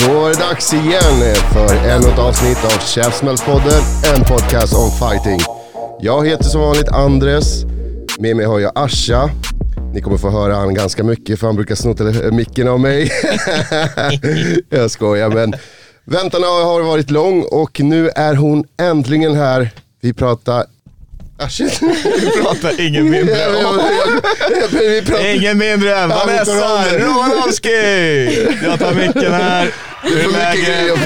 Då var det dags igen för ännu ett avsnitt av Käftsmällspodden, en podcast om fighting. Jag heter som vanligt Andres, med mig har jag Asha. Ni kommer få höra han ganska mycket för han brukar sno tele- micken av mig. jag skojar men väntan har varit lång och nu är hon äntligen här. Vi pratar... Ah, shit. pratar ingen mindre om. vi. Ingen mindre än vi Vanessa. Romanowski! Jag tar micken här. Hur är läget?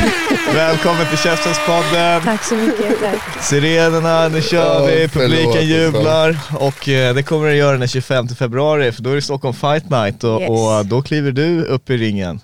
Välkommen till Käftenspodden. Tack så mycket. Tack. Sirenerna, nu kör vi. Publiken jublar. Och eh, det kommer det göra den 25 februari för då är det Stockholm Fight Night och, Yes. och då kliver du upp i ringen.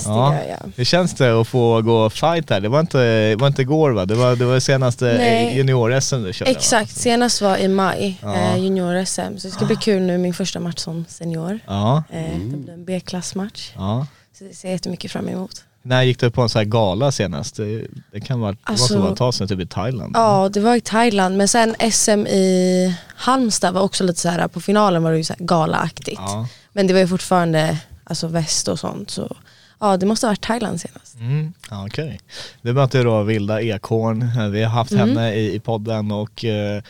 Det Ja. gör jag. Hur känns det att få gå fight här? Det var inte, det var inte igår va? Det var, det var senaste Nej. junior-SM du körde va? Exakt, senast var i maj, Ja. eh, junior-SM. Så det ska bli kul nu, min första match som senior. Ja, Eh, Det blir en B-klassmatch. ja. Så det ser jag jättemycket fram emot. När gick du på en sån här gala senast? Det, det kan vara, det Alltså- vara ett tag sedan, typ i Thailand. Ja, det var i Thailand. Men sen SM i Halmstad var också lite så här, på finalen var det ju så här galaaktigt. Ja. Men det var ju fortfarande alltså väst och sånt. Så ja, det måste ha varit Thailand senast. Mm, okej. Du mötte då Vilda Ekhorn, vi har haft Mm. henne i, i podden och eh,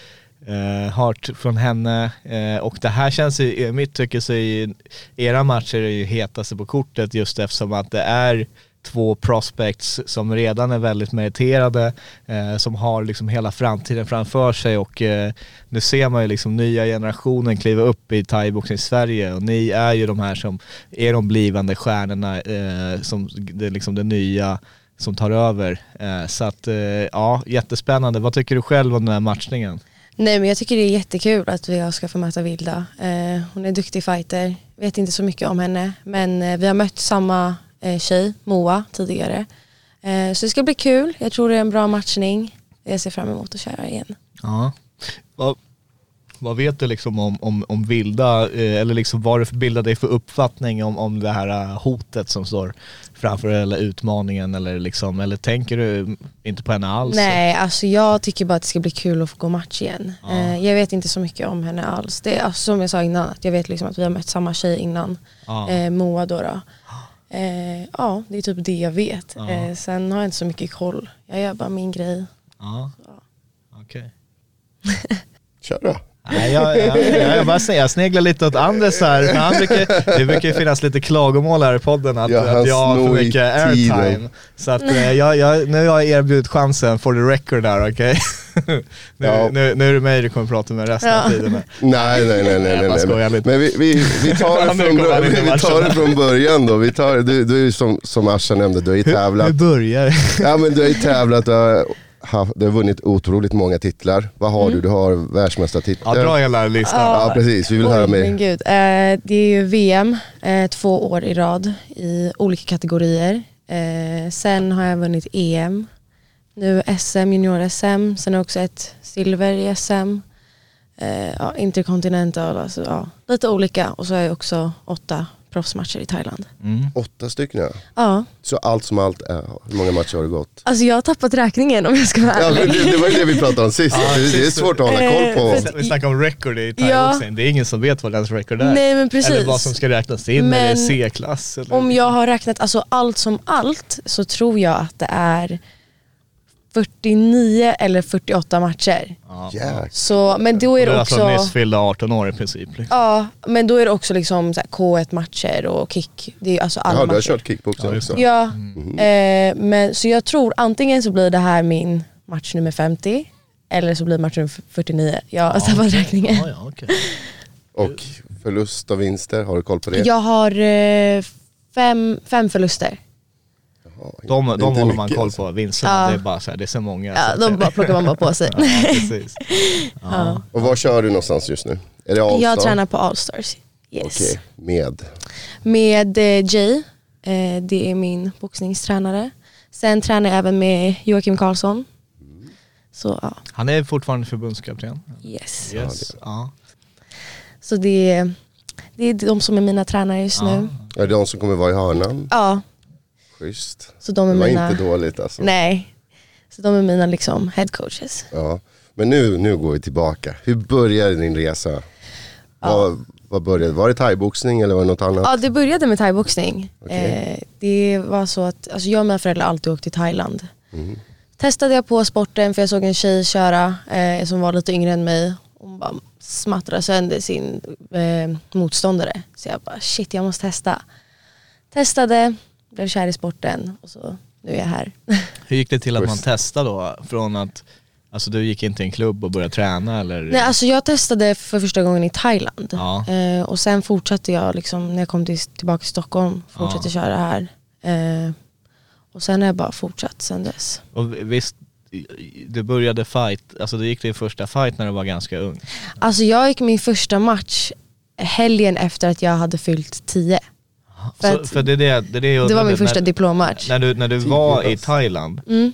eh, hört från henne eh, och det här känns i mitt tycke så är era matcher är ju hetaste på kortet just eftersom att det är två prospects som redan är väldigt meriterade, eh, som har liksom hela framtiden framför sig och eh, nu ser man ju liksom nya generationen kliva upp i thaiboxning i Sverige och ni är ju de här som är de blivande stjärnorna, eh, som det, är liksom det nya som tar över. Eh, så att eh, ja, jättespännande. Vad tycker du själv om den här matchningen? Nej men jag tycker det är jättekul att vi ska få möta Vilda. Eh, hon är en duktig fighter, vet inte så mycket om henne men eh, vi har mött samma eh, tjej, Moa, tidigare. Eh, så det ska bli kul, jag tror det är en bra matchning. Jag ser fram emot att köra igen. Ja. Vad, vad vet du liksom om, om, om Vilda, eh, eller liksom vad du bildar dig för uppfattning om, om det här eh, hotet som står framför eller utmaningen eller liksom, eller tänker du inte på henne alls? Nej alltså jag tycker bara att det ska bli kul att få gå match igen. Ja. Eh, jag vet inte så mycket om henne alls. Det alltså, som jag sa innan, att jag vet liksom att vi har mött samma tjej innan. Ja. Eh, Moa då. då. Eh, ja det är typ det jag vet. Ja. Eh, sen har jag inte så mycket koll. Jag gör bara min grej. Ja. Okej. Kör då. Nej, jag, jag, jag, jag bara säger, jag sneglar lite åt Andres här. För han brukar, det brukar ju finnas lite klagomål här i podden att, Ja, han att jag har för mycket airtime. Så att eh, jag, jag, nu har jag erbjudit chansen for the record där, okej? nu, Ja. nu, nu är det mig du kommer prata med resten Ja. av tiden. Nej, nej, nej, nej, nej, nej. lite. Men vi, vi, vi, tar det från, i vi tar det från början då. Vi tar, du, du är ju som, som Asha nämnde, du har ju Hur, tävlat. hur börjar det? Ja men du har ju tävlat, du har, haft, du har vunnit otroligt många titlar. Vad har du? Du har världsmästartiteln. Ja, dra hela listan. Ja precis, vi vill höra mer. gud. Eh, det är ju VM eh, två år i rad i olika kategorier. Eh, sen har jag vunnit EM, nu SM, junior-SM, sen också ett silver i SM. Eh, ja, intercontinental, alltså, ja, lite olika. Och så har jag också åtta proffsmatcher i Thailand. Mm. Åtta stycken ja. Ja, Så allt som allt, är, hur många matcher har det gått? alltså jag har tappat räkningen om jag ska vara Ja, men ärlig. det, det var ju det vi pratade om sist, Ja, det, det är svårt att hålla koll på. Eh, Vi snackar om record i Ja. thaiboxning, det är ingen som vet vad ens record är. Nej men precis. Eller vad som ska räknas in, Men är det C-klass? Eller? Om jag har räknat alltså allt som allt så tror jag att det är 49 eller 48 matcher. Ja. Så, men då är Du det är också, alltså nyss fyllda 18 år i princip. Liksom. ja, men då är det också liksom så här K1-matcher och kick. Det är alltså alla Ja, du har matcher. kört kickboxing Ja, också. Ja, Mm. eh, men, så jag tror antingen så blir det här min match nummer 50 eller så blir det match nummer 49. Jag har tappat räkningen. Ja, ja, okej. Och förlust och vinster, har du koll på det? Jag har eh, fem, fem förluster. De, de håller man mycket, koll alltså. på, vinsterna. Ja. Det är bara så här, det är så många. Ja, så de bara plockar man bara på sig. ja, precis. Ja. Och var kör du någonstans just nu? Är det Allstar? Jag tränar på Allstars. Yes. Okej, med? Med eh, Jay, eh, det är min boxningstränare. Sen tränar jag även med Joakim Karlsson. Så ja, Han är fortfarande förbundskapten. yes. Yes. Ja. Så det är, det är de som är mina tränare just nu. Är det de som kommer vara i hörnan? Ja, Schysst. så de Det är var mina... inte dåligt alltså. Nej. Så de är mina liksom head coaches. Ja. Men nu, nu går vi tillbaka. Hur började din resa? Vad, vad började? Var det thaiboxning eller var det något annat? Ja, det började med thaiboxning. Okej. Eh, det var så att alltså jag och mina föräldrar alltid åkt till Thailand. Mm. Testade jag på sporten för jag såg en tjej köra eh, som var lite yngre än mig. Hon bara smattrade sönder sin eh, motståndare. Så jag bara shit jag måste testa. Testade, blev kär i sporten och så nu är jag här. Hur gick det till att man testade då? Från att, alltså du gick in till en klubb och började träna eller? Nej, alltså jag testade för första gången i Thailand. Ja. Eh, och sen fortsatte jag liksom, när jag kom till, tillbaka till Stockholm, fortsatte Ja. köra här. Eh, och sen har jag bara fortsatt sen dess. Och visst, du började fight, alltså du gick din första fight när du var ganska ung. Alltså jag gick min första match helgen efter att jag hade fyllt 10. För Så, att- för det, är det, det, är det, Det var min första när, diplommatch. när du, när du var i Thailand, Mm.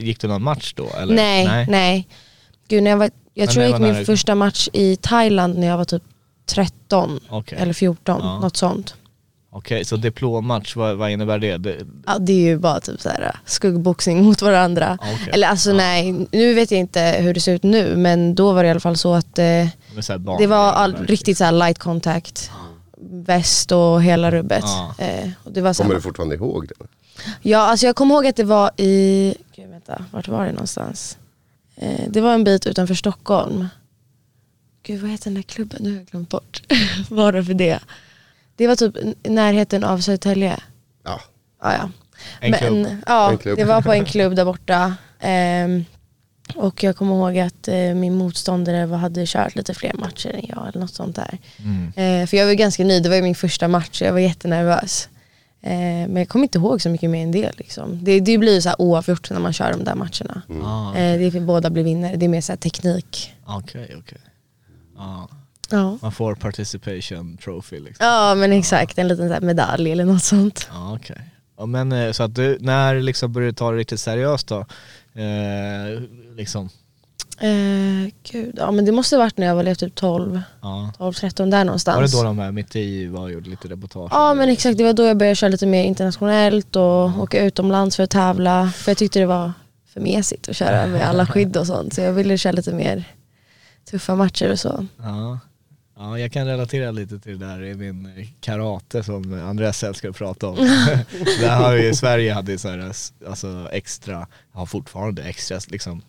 gick du någon match då? Eller? Nej, nej, Gud, när jag, var, jag Men tror jag gick min du- första match i Thailand när jag var typ 13 Okej. eller 14, Ja. något sånt. Okej, så diplommatch, vad, vad innebär det? det Ja, det är ju bara typ så här, skuggboxning mot varandra. Okej. Eller alltså nej, nu vet jag inte hur det ser ut nu men då var det i alla fall så att eh, det var all, riktigt så här light contact. Väst och hela rubbet. Ja. Eh, och det var så Kommer du fortfarande ihåg det? Ja, alltså jag kommer ihåg att det var i, gud vänta, vart var det någonstans? Eh, det var en bit utanför Stockholm. Gud vad heter den där klubben? Nu har jag glömt bort. var det för det? Det var typ i närheten av Södertälje. Ja, Ja, ja. En Men, klubb. Ja, En klubb. det var på en klubb där borta. Ehm, och jag kommer ihåg att eh, min motståndare var, hade kört lite fler matcher än jag eller något sånt där. Mm. Eh, för jag var ganska ny, det var ju min första match så jag var jättenervös. Eh, men jag kommer inte ihåg så mycket mer än det. Liksom. Det, det blir ju så här oavgjort när man kör de där matcherna. Ah, Eh, det är för båda blir vinnare, det är mer så teknik. Okej, okej. Ja, Ja. man får participation trophy liksom. ja men exakt, en liten så medalj eller något sånt. Ja, okej. Ja, men eh, så att du, när liksom började du ta det riktigt seriöst då? Liksom, Eh, gud, ja men det måste ha varit när jag var typ 12, ja. 12, 13 där någonstans. Var det då de här mitt i var och gjorde lite reportage? Ja men exakt, det var då jag började köra lite mer internationellt och åka utomlands för att tävla. För jag tyckte det var för mesigt att köra med alla skydd och sånt. Så jag ville köra lite mer tuffa matcher och så. Ja. Ja, jag kan relatera lite till det där i min karate som Andreas älskar att prata om. Där har ju, Sverige hade ju så här, alltså extra, har fortfarande extra liksom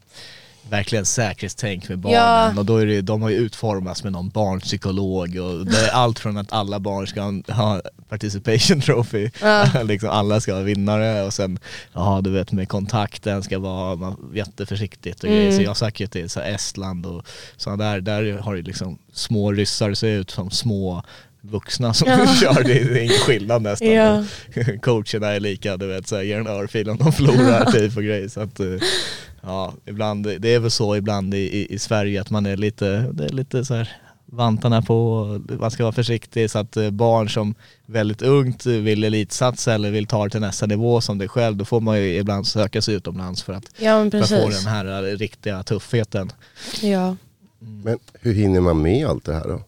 verkligen säkerhetstänk med barnen Ja. och då är det, de har ju utformats med någon barnpsykolog och det är allt från att alla barn ska ha- participation trophy, Ja. liksom alla ska vara vinnare och sen, ja du vet med kontakten ska vara man, jätteförsiktigt och grejer. Så jag söker till så Estland och sådana där, där har det liksom små ryssar ser ut som små vuxna som Ja. kör, det är ingen skillnad nästan. Ja. Coacherna är lika, du vet, så här, ger en örfil om de förlorar typ och grejer. Så att, eh, ja, ibland, det är väl så ibland i, i, i Sverige att man är lite, det är lite så här vantarna på, man ska vara försiktig så att eh, barn som väldigt ungt vill elitsatsa eller vill ta det till nästa nivå som dig själv, då får man ju ibland söka sig utomlands för att, Ja för att få den här eh, riktiga tuffheten. Ja. men hur hinner man med allt det här då?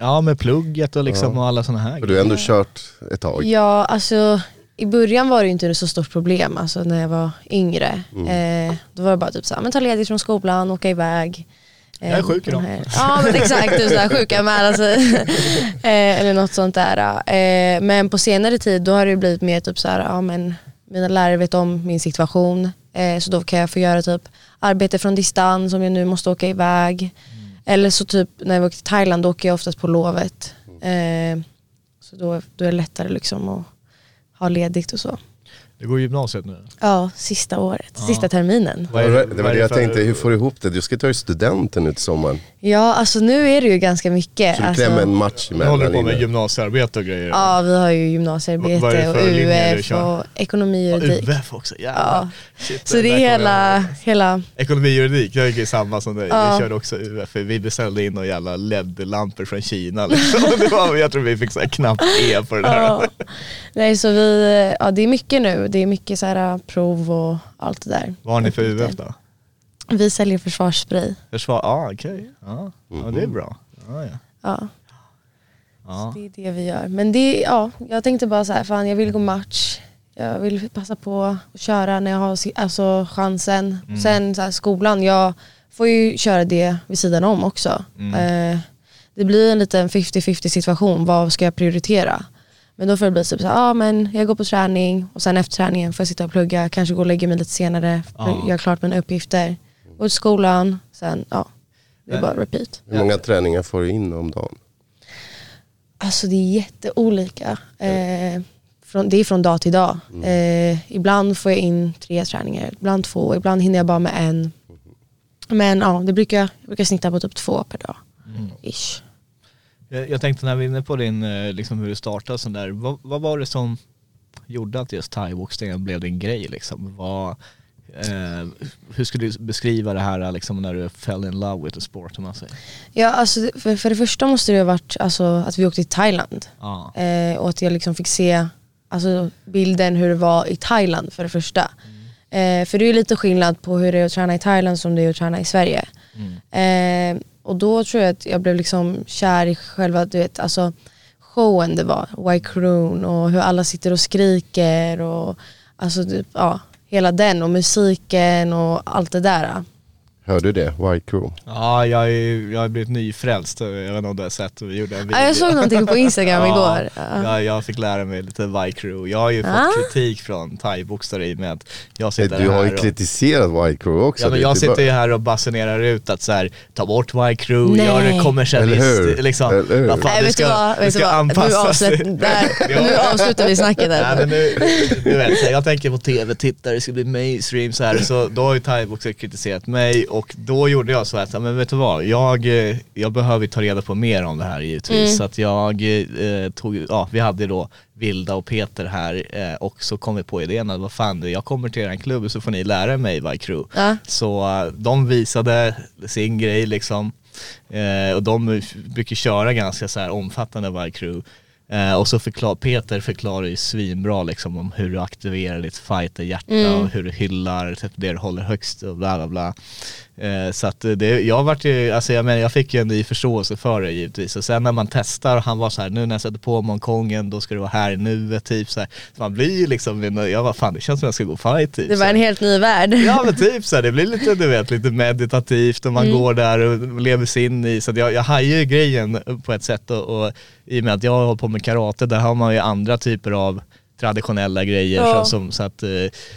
Ja med plugget och liksom och alla sådana här För du har ändå kört ett tag. ja alltså i början var det ju inte så stort problem alltså när jag var yngre. Eh, då var det bara typ såhär, men ta ledigt från skolan, åka iväg. Eh, Jag är sjuk de idag. Ja men exakt, du såhär sjuka med alltså. eh, Eller något sånt där. Eh, men på senare tid då har det blivit mer typ såhär, ja men mina lärare vet om min situation. Eh, så då kan jag få göra typ arbete från distans om jag nu måste åka iväg. Eller så typ när jag åker till Thailand då åker jag oftast på lovet. Eh, så då, då är det lättare liksom att ha ledigt och så. Du går gymnasiet nu? Ja, sista året, sista terminen. Vad är Det var det- var det jag tänkte, hur får du ihop det? Du ska ta ju studenten till sommaren. Ja, alltså nu är det ju ganska mycket. Så du alltså, klämmer en match emellan håller på med gymnasiearbete och grejer? Ja, vi har ju gymnasiearbete och UF och ekonomi och Ja, juridik. UF också, jävlar. Ja. Shit, Så det är hela, hela Ekonomi och juridik, jag gick i samma som dig. Ja. Vi körde också UF, vi beställde in några jävla LED-lampor från Kina liksom. det var, Jag tror vi fick så här knappt E på det där. Ja. Nej så vi, ja det är mycket nu. Det är mycket så här prov och allt det där. Vad har ni för UF då? Vi säljer försvarsspray. Försvar, ja ah, okej. Ja. ja, det är bra. Ja, ja. Ja, Ja. det är det vi gör. Men det, ja, jag tänkte bara så här, fan jag vill gå match. Jag vill passa på att köra när jag har alltså, chansen. Mm. Sen så här, skolan, jag får ju köra det vid sidan om också. Mm. Eh, det blir en liten 50-50 situation, vad ska jag prioritera? Men då får det bli typ så här, ja men jag går på träning och sen efter träningen får jag sitta och plugga, kanske gå och lägga mig lite senare, Ja. göra klart mina uppgifter. Gå till skolan, sen ja, det är bara repeat. Hur många träningar får du in om dagen? Alltså det är jätteolika. Eh, från, det är från dag till dag. Eh, ibland får jag in tre träningar, ibland två, ibland hinner jag bara med en. Men ja, det brukar, jag brukar snitta på typ två per dag. Ish. Jag, jag tänkte när vi är inne på din, eh, liksom hur du startade sånt där, vad, vad var det som gjorde att just thaiboxningen blev din grej liksom? Vad, eh, hur skulle du beskriva det här liksom när du fell in love with the sport om man säger? Ja, alltså, för, för det första måste det ha varit alltså, att vi åkte till Thailand. Ja. Eh, och att jag liksom fick se alltså, bilden hur det var i Thailand för det första. Eh, för det är lite skillnad på hur det är att träna i Thailand som det är att träna i Sverige. Eh, och då tror jag att jag blev liksom kär i själva du vet, alltså, showen det var, White Croon och hur alla sitter och skriker och alltså, typ, ja, hela den och musiken och allt det där. Hör du det? Crew? Ja, jag, är, jag har blivit nyfrälst. Jag vet inte om du har sett, vi gjorde en video. Ja, jag såg någonting på Instagram igår. Ja. Ja, jag fick lära mig lite Y-crew. Jag har ju fått Ah. kritik från thaiboxare i och med att jag sitter Du har ju här och, kritiserat Crew också. Ja men jag sitter ju här och basunerar ut att så här, ta bort Nej. gör det Eller hur? kommersialistiskt. Liksom. Eller hur? Vad fan, Nej du ska, vad, du ska vad? Nu, anpassas. avslut, där, Ja. nu avslutar vi snacket Nej, där. men nu, du vet, här, jag tänker på tv-tittare, det ska bli mainstream så här. Så då har ju thaiboxare kritiserat mig och då gjorde jag så att, men vet du vad, jag, eh, jag behöver ta reda på mer om det här givetvis. Så att jag eh, tog, ja vi hade då Vilda och Peter här eh, och så kom vi på idén att vad fan, jag kommer till er klubb så får ni lära mig vad crew. Ja. Så eh, de visade sin grej liksom. Eh, och de brukar köra ganska så här omfattande varje crew. Eh, och så förklar, Peter förklarar ju svinbra liksom om hur du aktiverar ditt fighterhjärta och hur du hyllar typ, det du håller högst och bla bla bla. Eh, så att det, jag vart ju, alltså jag menar jag fick ju en ny förståelse för det givetvis. Och sen när man testar, han var så här, nu när jag sätter på monkongen då ska du vara här i nuet typ så här. Så man blir ju liksom, jag var fan det känns som jag ska gå fight typ. Det var en helt ny värld. Ja men typ så här, det blir lite, du vet, lite meditativt och man Mm. går där och lever sig in i, så jag, jag hajar ju grejen på ett sätt och, och i och med att jag har hållit på med karate, där har man ju andra typer av traditionella grejer Ja. så, som, så att eh,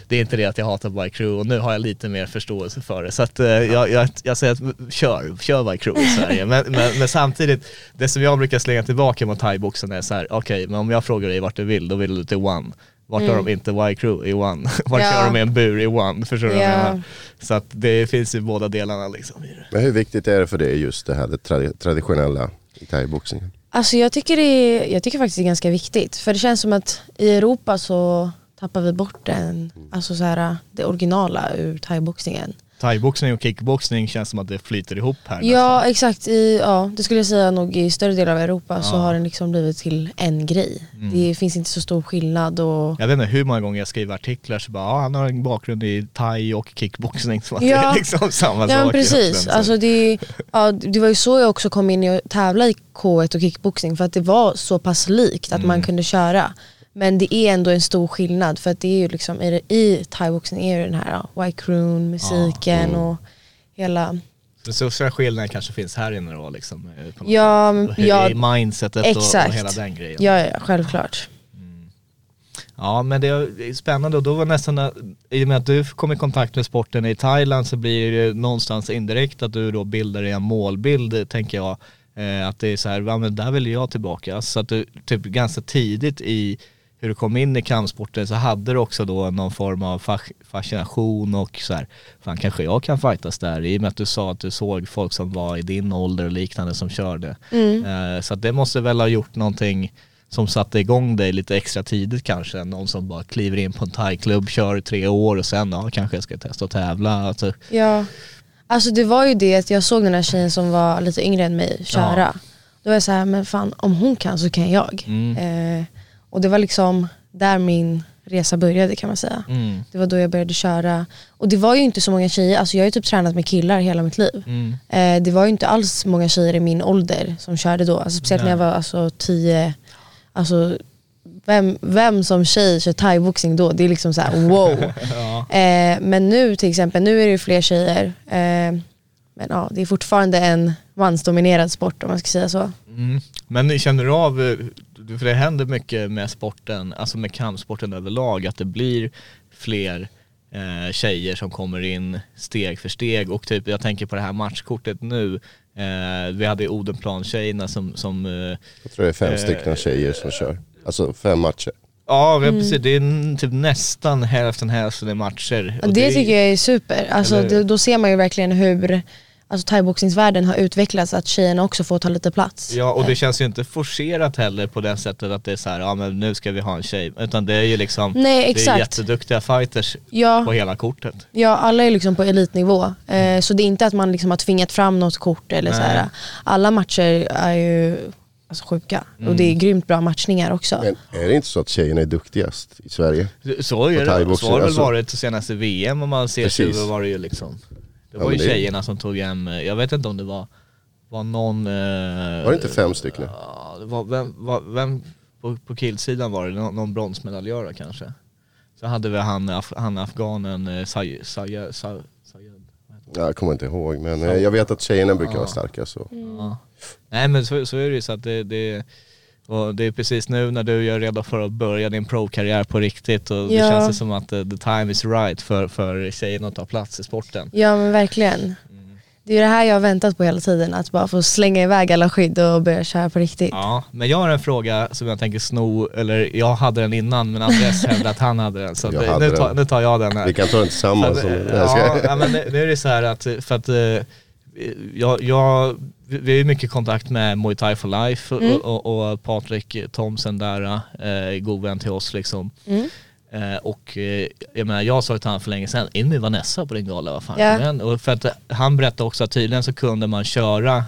det är inte det att jag hatar by crew och nu har jag lite mer förståelse för det så att eh, jag, jag, jag säger att kör, kör by crew i Sverige men, men, men samtidigt, det som jag brukar slänga tillbaka mot thaiboxen är så här: okej men om jag frågar dig vart du vill, då vill du till one vart har de inte Y-crew i one? Vart Mm. Ja. kör de i en bur i one? Förstår du vad jag Ja. menar? Så att det finns ju båda delarna liksom. Men hur viktigt är det för dig just det här det tradi- traditionella i thaiboxningen? Alltså jag tycker, det är, jag tycker faktiskt det är ganska viktigt. För det känns som att i Europa så tappar vi bort den, alltså så här, det originala ur thaiboxningen. Thaiboxning och kickboxning känns som att det flyter ihop här Ja exakt, i, ja, det skulle jag säga nog i större delar av Europa så har den liksom blivit till en grej. Mm. Det finns inte så stor skillnad och Jag vet inte hur många gånger jag skriver artiklar så bara, ah, han har en bakgrund i thai och kickboxning som att det Ja. är liksom samma sak. Ja men precis. Så- alltså det, ja, det var ju så jag också kom in i att tävla i K1 och kickboxning för att det var så pass likt att Mm. man kunde köra. Men det är ändå en stor skillnad för att det är ju liksom, i, i thaiboxning är ju den här ja, white croon, musiken Mm. och hela, Den största skillnaden kanske finns här inne då liksom. eh, ja, sätt. Hur ja, i mindsetet och, och exakt. hela den grejen. ja, ja självklart. Ja men det är spännande och då var nästan, att- i och med att du kom i kontakt med sporten i Thailand så blir det någonstans indirekt att du då bildar en målbild tänker jag. Eh, att det är så här, ja men där vill jag tillbaka. Så att du typ ganska tidigt i hur du kom in i kampsporten så hade du också då någon form av fa- fascination och så här, fan kanske jag kan fightas där i och med att du sa att du såg folk som var i din ålder och liknande som körde. Mm. Eh, så det måste väl ha gjort någonting som satte igång dig lite extra tidigt kanske, någon som bara kliver in på en thaiklubb, kör i tre år och sen ja, kanske jag ska testa att tävla. Alltså, Ja, alltså det var ju det att jag såg den här tjejen som var lite yngre än mig köra. Då var jag så här, men fan om hon kan så kan jag. Mm. Eh, och det var liksom där min resa började kan man säga. mm, Det var då jag började köra. Och det var ju inte så många tjejer, alltså jag har ju typ tränat med killar hela mitt liv. mm, Eh, det var ju inte alls många tjejer i min ålder som körde då. Alltså, speciellt när jag var alltså, tio, alltså, vem, vem som tjej kör thaiboxning då? Det är liksom så här: wow. ja. Eh, men nu till exempel, nu är det ju fler tjejer. Eh, men ja, det är fortfarande en mansdominerad sport om man ska säga så. Mm. Men känner du av, eh, för det händer mycket med sporten, alltså med kampsporten överlag, att det blir fler eh, tjejer som kommer in steg för steg och typ, jag tänker på det här matchkortet nu, eh, vi hade Odenplan-tjejerna som, som eh, Jag tror det är fem Eh, stycken tjejer som kör. Alltså fem matcher. ja precis, det är typ nästan hälften hälften i matcher. Det, är- tycker jag är super. Alltså, det, då ser man ju verkligen hur alltså, thaiboxningsvärlden har utvecklats, att tjejerna också får ta lite plats. Ja och det känns ju inte forcerat heller på det sättet att det är så här, ja men nu ska vi ha en tjej, utan det är ju liksom, Nej det är jätteduktiga fighters Ja, på hela kortet. ja, alla är liksom på elitnivå. Eh, så det är inte att man liksom har tvingat fram något kort eller så Nej. här. Alla matcher är ju alltså, sjuka och det är grymt bra matchningar också. Men är det inte så att tjejerna är duktigast i Sverige? Så är det, så har det väl alltså. varit det senaste VM om man ser Precis. över var det ju liksom Det Ja, var ju men det- tjejerna som tog hem, eh, jag vet inte om det var, var någon eh, Var det inte fem stycken? Ja, det var, vem, var, vem på, på killsidan var det? Någon, någon bronsmedaljör kanske? Så hade vi han, af, han afghanen eh, Say- Sayed, Say- Sayed. Ja, jag kommer inte ihåg men eh, jag vet att tjejerna brukar vara starka så. Ja. Nej men så, så är det ju så att det, det och det är precis nu när du gör redo för att börja din pro-karriär på riktigt och det Ja. känns det som att eh, the time is right för, för tjejerna att ta plats i sporten. Ja men verkligen. Det är det här jag har väntat på hela tiden, att bara få slänga iväg alla skydd och börja köra på riktigt. Ja, men jag har en fråga som jag tänker sno, eller jag hade den innan men Andreas hävdade att han hade den så att, eh, hade nu, tar, nu tar jag den här. Vi kan ta den tillsammans. Att, ska- ja, ja, men nu är det så här att, för att eh, jag, jag, vi har ju mycket kontakt med Muay Thai for Life Mm. och, och, och Patrik Thomsen där, eh, god vän till oss liksom. Mm. Eh, och eh, jag menar jag sa till honom för länge sedan, in med Vanessa på din gala, vad fan igen. Och för att han berättade också att tydligen så kunde man köra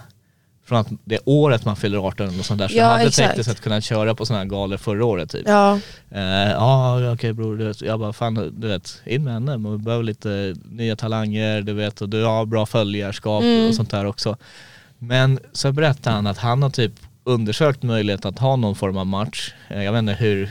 från att det året man fyller 18 och sånt där. Så Ja, jag hade exakt. tekniskt sett kunnat köra på sådana här galor förra året typ. Ja, Eh, Ja, okej bror, du vet, jag bara fan du vet, in med henne, man behöver lite nya talanger, du vet, och du har bra följarskap Mm. och sånt där också. Men så berättade han att han har typ undersökt möjlighet att ha någon form av match, Eh, jag vet inte hur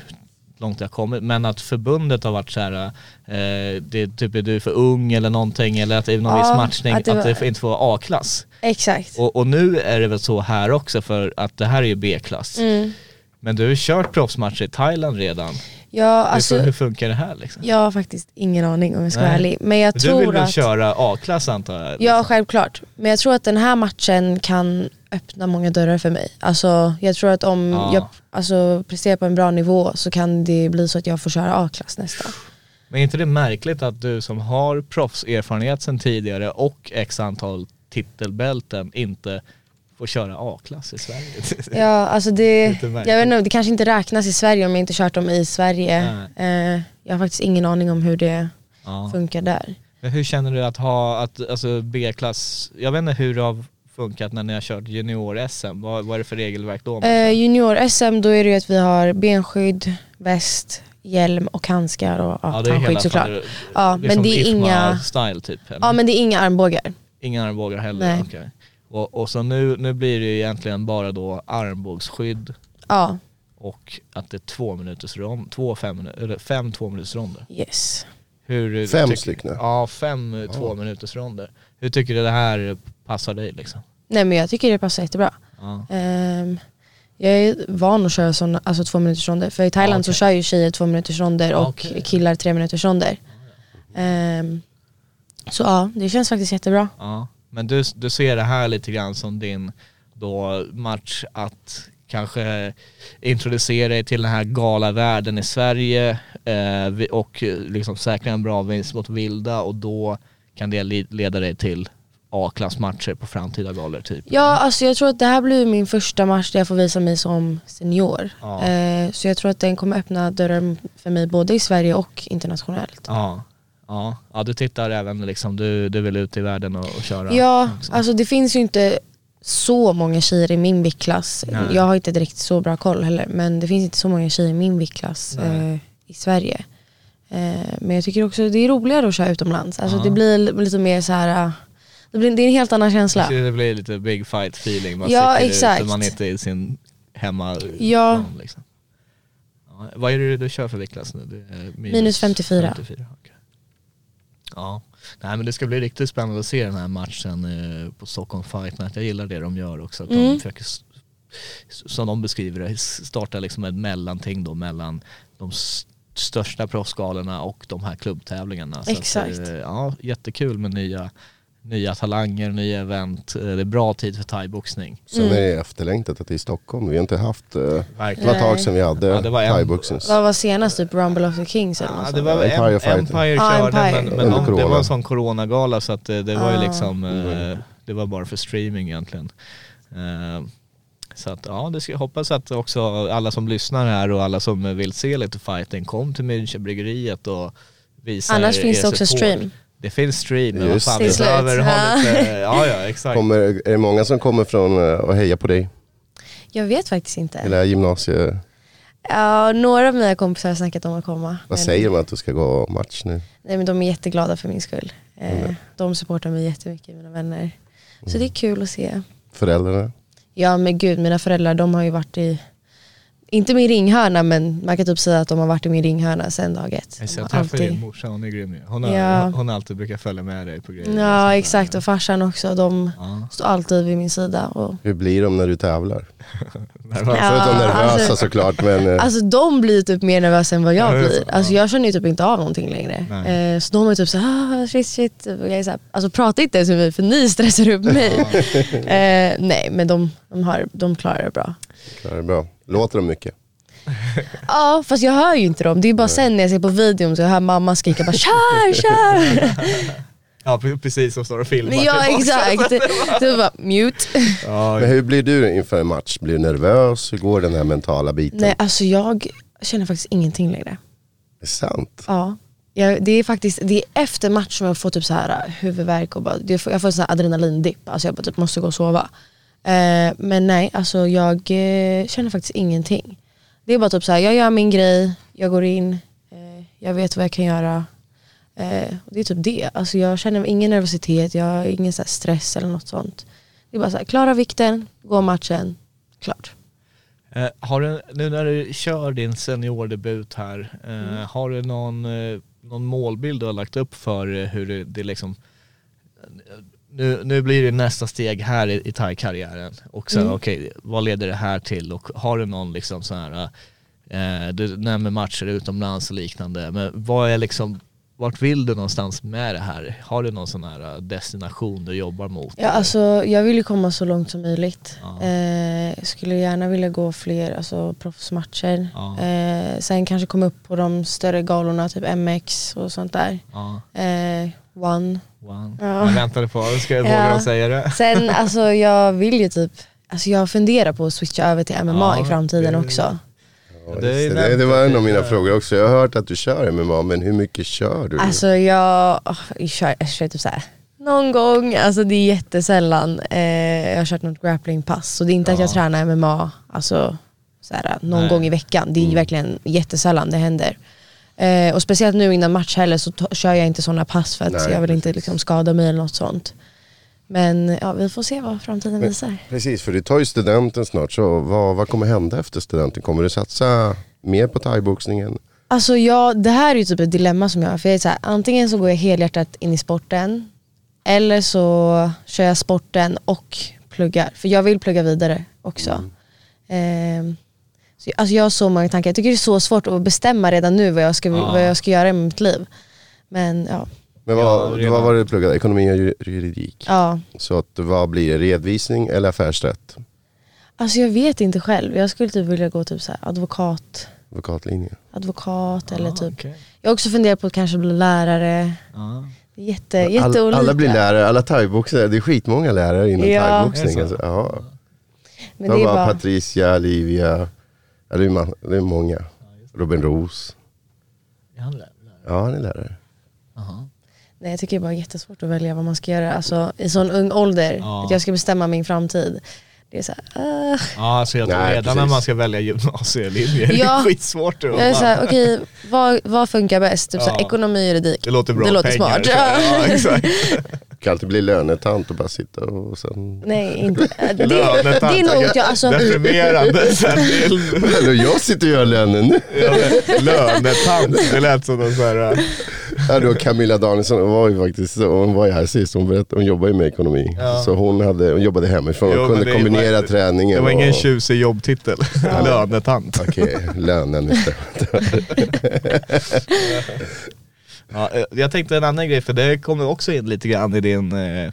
långt har kommit, men att förbundet har varit så här, eh, det typ är du för ung eller någonting, eller att det är någon Ja, viss matchning, att att det det, var- inte får vara A-klass. exakt. Och, och nu är det väl så här också, för att det här är ju B-klass. Mm. Men du har ju kört proffsmatcher i Thailand redan. Ja, alltså, hur, hur funkar det här liksom? jag har faktiskt ingen aning om jag ska Nej. vara ärlig. Men jag Du tror vill väl att... köra A-klass antar jag? Ja, självklart. Men jag tror att den här matchen kan öppna många dörrar för mig. Alltså, jag tror att om Ja. jag alltså, presterar på en bra nivå så kan det bli så att jag får köra A-klass nästa. Men är inte det märkligt att du som har proffserfarenhet sedan tidigare och x antal titelbälten inte får köra A-klass i Sverige? Ja, alltså det, jag vet inte, det kanske inte räknas i Sverige om jag inte kört dem i Sverige. Eh, jag har faktiskt ingen aning om hur det ja. funkar där. Hur känner du att ha, att, alltså B-klass, jag vet inte hur det har funkat när ni har kört junior-SM, vad, vad är det för regelverk då? Eh, Junior-SM, då är det ju att vi har benskydd, väst, hjälm och handskar och ja, det är hela tandskydd såklart. Ja, är men det är inga- style typ? Eller? Ja men det är inga armbågar. Inga armbågar heller? Nej. okej. Och, och så nu, nu blir det ju egentligen bara då armbågsskydd Ja, och att det är två minuters rond, två fem, eller fem två minuters ronder. yes. Hur, Fem tycker- stycken? Ja, fem eh, två minuters ronder. Hur tycker du det här passar dig liksom? Nej men jag tycker det passar jättebra. Ja. Ehm, jag är van att köra såna, alltså två minuters ronder. För i Thailand Ja, okej. så kör ju tjejer två minuters ronder och Okej. killar tre minuters ronder. Ehm, så ja, det känns faktiskt jättebra. Ja. Men du, du ser det här lite grann som din då match att kanske introducera dig till den här galavärlden i Sverige eh, och liksom säkra en bra vinst mot Vilda och då kan det leda dig till A-klassmatcher på framtida galor typ. Ja, alltså jag tror att det här blir min första match där jag får visa mig som senior. Ja. Eh, så jag tror att den kommer öppna dörrar för mig både i Sverige och internationellt. Ja, ja. ja du tittar även liksom, du, du vill ut i världen och, och köra? Ja, också. alltså det finns ju inte så många tjejer i min viktklass. Nej. Jag har inte direkt så bra koll heller men det finns inte så många tjejer i min viktklass eh, i Sverige. Eh, men jag tycker också det är roligare att köra utomlands. Alltså Ja. det blir lite mer så här. Det, blir, det är en helt annan känsla. Så det blir lite big fight feeling, man Ja, exakt. ut man är inte i sin hemma Ja. liksom. ja. Vad är det du kör för viktklass nu? Är Minus 54. okej. Ja, nej men det ska bli riktigt spännande att se den här matchen eh, på Stockholm Fight Night. Jag gillar det de gör också, att de Mm. försöker, s- som de beskriver det, starta liksom ett mellanting då mellan de största proffsgalorna och de här klubbtävlingarna. Så Exakt. Att, eh, ja, jättekul med nya, nya talanger, nya event. Eh, Det är bra tid för thaiboxning. Sen Mm. är det efterlängtat att det är i Stockholm. Vi har inte haft... eh, Det Verkligen. var ett tag sedan vi hade Ja, det thaiboxnings. Vad var senast? Typ Rumble of the Kings eller något Ja, det var Empire Empire. Empire körde Empire. men, men de, det var en sån coronagala så att det, det var ju Ah. liksom, eh, Mm. det var bara för streaming egentligen. Eh, så att ja, det ska jag hoppas att också alla som lyssnar här och alla som vill se lite fighting kom till Münchenbryggeriet och visa Annars er, finns det också support. stream. Det finns stream, men vad fan det. vi behöver ha Ja. lite, ja ja exakt. Kommer, är det många som kommer från eh, och heja på dig? Jag vet faktiskt inte. Eller gymnasie... Ja, några av mina kompisar har snackat om att komma. Vad men- säger de att du ska gå match nu? Nej men de är jätteglada för min skull. Eh, Mm. de supportar mig jättemycket, mina vänner. Så det är kul att se. Föräldrarna? Ja men gud, mina föräldrar de har ju varit i, inte min ringhörna men man kan typ säga att de har varit i min ringhörna sedan dag ett. Jag, De jag har träffar din alltid- morsa, hon är grym. Hon, har, Ja. hon har alltid brukar följa med dig på grejer. Ja exakt och farsan också. De Ja. står alltid vid min sida. Och, Hur blir de när du tävlar? Ja. Förutom nervösa alltså- såklart men... eh, Alltså de blir typ mer nervösa än vad jag blir. så. Alltså Ja. jag känner ju typ inte av någonting längre. Nej. Eh, så de är typ såhär, ah, shit shit. Och jag är så här, alltså prata inte ens med mig för ni stressar upp mig. eh, nej men de, de, har, de klarar det bra. klarar det bra. Låter de mycket? Ja fast jag hör ju inte dem. Det är bara sen när jag ser på videon så jag hör mamma skrika bara kör, kör. Ja pre- precis som står och filmar Men ja exakt. Var bara mute. Ja, Men hur blir du inför en match? Blir du nervös? Hur går den här mentala biten? Nej alltså jag känner faktiskt ingenting längre. Det är sant? Ja. Jag, det är faktiskt det är efter match som jag får typ så här uh, huvudvärk och bara, det får, jag får en sån här adrenalindipp. Alltså jag bara typ måste gå och sova. Eh, men nej, alltså jag eh, känner faktiskt ingenting. Det är bara typ så här, jag gör min grej, jag går in, eh, jag vet vad jag kan göra. Det är typ det. Alltså jag känner ingen nervositet, jag har ingen så stress eller något sånt. Det är bara så här, klara vikten, gå matchen, klart. Har du, nu när du kör din seniordebut här, Mm. har du någon, någon målbild du har lagt upp för hur det, det liksom nu, nu blir det nästa steg här i, i thai-karriären och sen Mm. okej, vad leder det här till och har du någon liksom sån här, eh, du nämner matcher utomlands och liknande, men vad är liksom, vart vill du någonstans med det här? Har du någon sån här eh, destination du jobbar mot? Ja, alltså, jag vill ju komma så långt som möjligt. Ja. Eh, skulle gärna vilja gå fler alltså, proffsmatcher. Ja. Eh, sen kanske komma upp på de större galorna, typ MX och sånt där. Ja, Eh, one. wow. Ja. Jag väntade på, ska jag Ja. våga säga det? Sen alltså jag vill ju typ, alltså jag funderar på att switcha över till MMA Ja, i framtiden det- också. Ja, Det det, det, det var en av mina frågor också. Jag har hört att du kör MMA, men hur mycket kör du? Alltså jag, oh, jag kör, jag kör typ såhär någon gång, alltså det är jättesällan. Eh, jag har kört något grapplingpass så det är inte att jag Ja. tränar MMA alltså, såhär, någon Nej. gång i veckan. Det är verkligen jättesällan det händer. Eh, och speciellt nu innan match heller så kör jag inte sådana pass för att Nej, jag vill inte precis. liksom skada mig eller något sånt. Men ja, vi får se vad framtiden Men- visar. Precis, för du tar ju studenten snart, så vad, vad kommer hända efter studenten? Kommer du satsa mer på thaiboxningen? Alltså jag, det här är ju typ ett dilemma som jag har. För jag är så här, antingen så går jag helhjärtat in i sporten eller så kör jag sporten och pluggar. För jag vill plugga vidare också. Ehm, så, alltså jag har så många tankar. Jag tycker det är så svårt att bestämma redan nu vad jag ska, Ja. vad jag ska göra med mitt liv. Men ja, Men vad, vad var det du pluggade? Ekonomi och ju- juridik? ja. Så att, vad blir det? Redovisning eller affärsrätt? Alltså jag vet inte själv. Jag skulle typ vilja gå typ så här advokat, Advokatlinjen. advokat eller Ah, typ. okej. Jag har också funderat på att kanske bli lärare. Det är Jätte, All, jätteolika. alla blir lärare, alla thaiboxare. Det är skitmånga lärare inom Ja. thaiboxning. Alltså. Ja. Men Det är var bara, Patricia, Livia, ja, det, är det är många. Robin Roos. Är han lärare? Ja, han är lärare. Jaha. nej, jag tycker det är bara jättesvårt att välja vad man ska göra. Alltså, I sån ung ålder, Ja. att jag ska bestämma min framtid. Det är så här, uh, Ja, alltså jag tror Nej, redan när man ska välja gymnasielinje, det är Ja. skitsvårt. jag är så här, okej, vad, vad funkar bäst? Typ så här, Ja. ekonomi, juridik. Det låter bra, Det låter pengar. smart. Ja. Ja, exakt. Kan alltid bli lönetant och bara sitta och sen... Nej, inte. Det, det Lönetant, är nog jag, alltså, Deprimerande. Det är- Eller jag sitter och gör lönen nu. Ja, Lönetant, det lät som någon sån här... Ja, då Camilla Danielsson hon var ju faktiskt, hon var ju här sist, hon, berättade, hon jobbar ju med ekonomi. Ja. Så hon, hade, hon jobbade hemifrån och Jo, kunde det kombinera var- träningen. Det var ingen och, tjusig jobbtitel. Lönetant. Okej, lönen istället. Ja, eh, jag tänkte en annan grej, för det kommer också in lite grann i din, eh,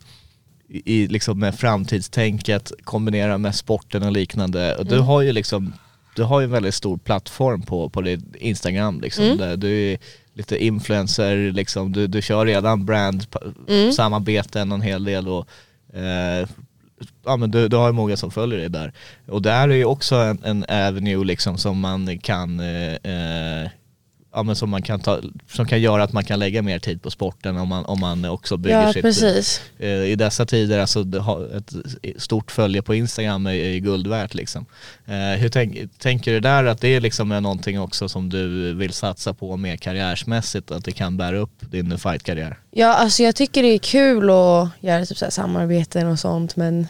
i, liksom med framtidstänket, kombinera med sporten och liknande. Och du har ju liksom, du har ju en väldigt stor plattform på, på ditt Instagram liksom, där du är lite influencer, liksom, du, du kör redan brand, samarbeten en hel del och eh, ja, men du, du har ju många som följer dig där. Och där är ju också en, en avenue liksom som man kan eh, eh, ja, men som, man kan ta, som kan göra att man kan lägga mer tid på sporten om man, om man också bygger ja, sitt... precis. eh, I dessa tider, alltså ett stort följe på Instagram är, är guld värt liksom. Eh, hur tänk, tänker du där att det är liksom är någonting också som du vill satsa på mer karriärsmässigt, att det kan bära upp din fightkarriär? Ja, alltså jag tycker det är kul att göra typ så här samarbeten och sånt men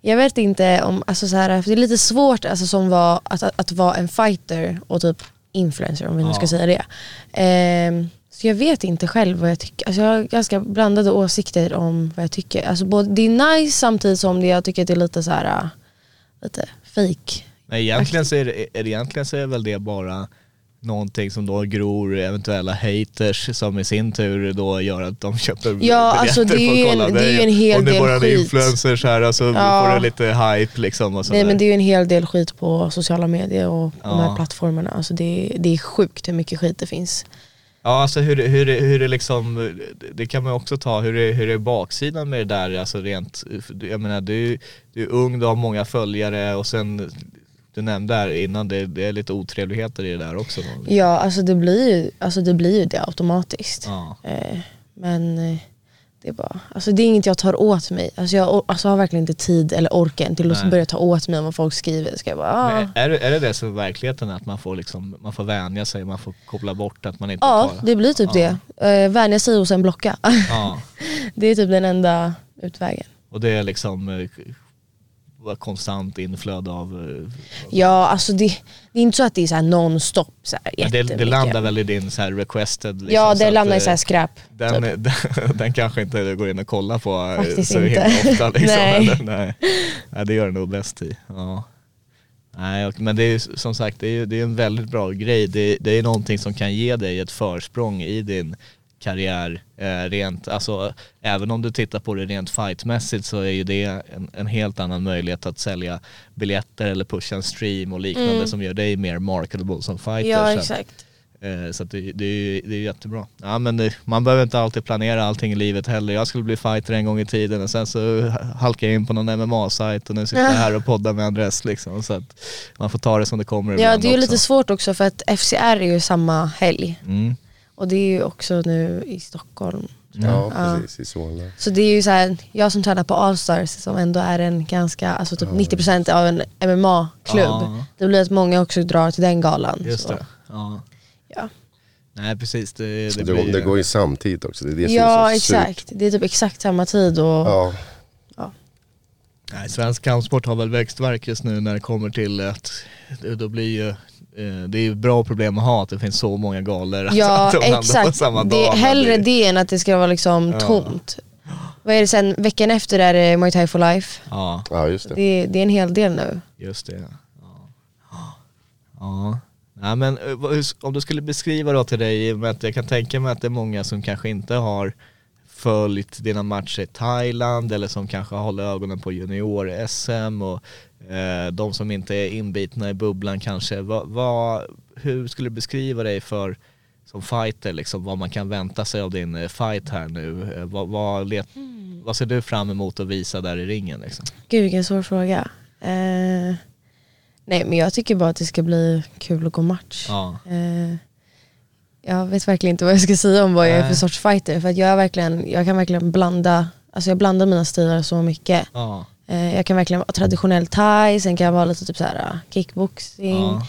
jag vet inte om, alltså så här, för det är lite svårt alltså, som var, att, att, att vara en fighter och typ influencer om vi nu ska säga det. Ehm, så jag vet inte själv vad jag tycker. Alltså jag har ganska blandade åsikter om vad jag tycker. Alltså både, det är nice samtidigt som det, jag tycker att det är lite så här, lite fake. Nej, egentligen så är det, är det, egentligen så är väl det bara någonting som då gror eventuella haters som i sin tur då gör att de köper Ja, alltså det är ju en- det är ju en hel Om det del bara är en skit. influencer så här, alltså Ja. får det lite hype liksom och. Nej men det är ju en hel del skit på sociala medier och på de Ja. här plattformarna. Alltså det, det är sjukt hur mycket skit det finns. Ja alltså hur, hur, hur det liksom, det kan man också ta, hur det, hur det är baksidan med det där, alltså rent, jag menar du, du är ung, du har många följare och sen, du nämnde där innan, det, det är lite otrevligheter i det där också. Då. Ja, alltså det blir ju, alltså det, blir ju det automatiskt. Ja. Eh, men eh, det är bara, alltså det är inget jag tar åt mig. Alltså jag alltså har verkligen inte tid eller orken till att börja ta åt mig om vad folk skriver. Ska jag bara, ah. Är, det- är det det som är verkligheten, att man får, liksom, man får vänja sig, man får koppla bort att man inte Ja, tar det blir typ Ja. det. Eh, vänja sig och sen blocka. Ja, det är typ den enda utvägen. och det är liksom eh, vara konstant inflöde av... eh, Ja, alltså det, det är inte så att det är så här non-stop. Så här, det, det landar väl i din så här requested? Liksom, Ja, det landar i eh, så här skräp. Den, typ. den, den kanske inte går in och kollar på eh, Faktiskt så himla inte. ofta. Liksom. Nej. Eller, nej. nej, det gör det nog bäst i. Ja. Nej, och- men det är som sagt det är, det är en väldigt bra grej. Det, det är någonting som kan ge dig ett försprång i din karriär. Eh, rent, alltså, även om du tittar på det rent fightmässigt så är ju det en, en helt annan möjlighet att sälja biljetter eller pusha en stream och liknande som gör dig mer marketable som fighter. Ja, exakt. Eh, Så det, det, är, ju- det är jättebra. Ja, men det, man behöver inte alltid planera allting i livet heller. Jag skulle bli fighter en gång i tiden och sen så halkade jag in på någon MMA-sajt och nu sitter jag här och poddar med Andres liksom. Så att man får ta det som det kommer Ja, det är ju lite svårt också för att FCR är ju samma helg. Mm. Och det är ju också nu i Stockholm. Ja, Ja. precis. I Solna. Så det är ju så här, jag som tränar på Allstars som ändå är en ganska, alltså typ 90% av en MMA-klubb. Ja. Det blir att många också drar till den galan. Just så. det. Ja. Ja, Nej precis, det, det, Det, blir det går ju samtidigt också. Det är det ja är så surt. exakt. Det är typ exakt samma tid och Ja, Nej, svensk kampsport har väl växt verk just nu när det kommer till att det, då blir ju det är ju bra problem att ha att det finns så många galor att- Ja att landar på exakt, samma det, dag. hellre det än att det ska vara liksom Ja. tomt. Vad är det sen, veckan efter är det Muay Thai for life. Ja, ja just det. Det, det är en hel del nu. just det. Ja. ja. Nej, men eh, om du skulle beskriva då till dig, i och med att jag kan tänka mig att det är många som kanske inte har följt dina matcher i Thailand eller som kanske håller ögonen på junior-SM och eh, de som inte är inbitna i bubblan kanske, vad, vad, hur skulle du beskriva dig för som fighter, liksom, vad man kan vänta sig av din eh, fight här nu? Eh, vad, vad, let, vad ser du fram emot att visa där i ringen? Liksom? Gud vilken svår fråga. Eh, nej men jag tycker bara att det ska bli kul att gå match. Ja. Eh, jag vet verkligen inte vad jag ska säga om vad jag är för sorts fighter. För jag, är verkligen, jag kan verkligen blanda, alltså jag blandar mina stilar så mycket. Ja. Eh, jag kan verkligen vara traditionell thai, sen kan jag vara lite typ så här uh, kickboxing. Ja.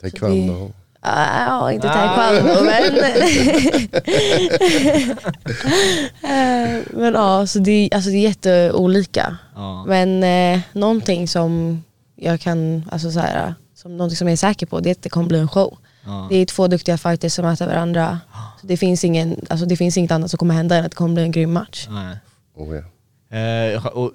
Taekwondo. Ah, ja, inte Ah. taekwondo men... Eh, men ja, så det, är- alltså det är jätteolika. Ja. Men eh, någonting som jag kan, alltså så här, som någonting som jag är säker på, det är att det kommer bli en show. Ja. Det är två duktiga fighters som möter varandra. Så det, finns ingen, alltså det finns inget annat som kommer hända än att det kommer bli en grym match. Nej. Oh, ja. Eh, och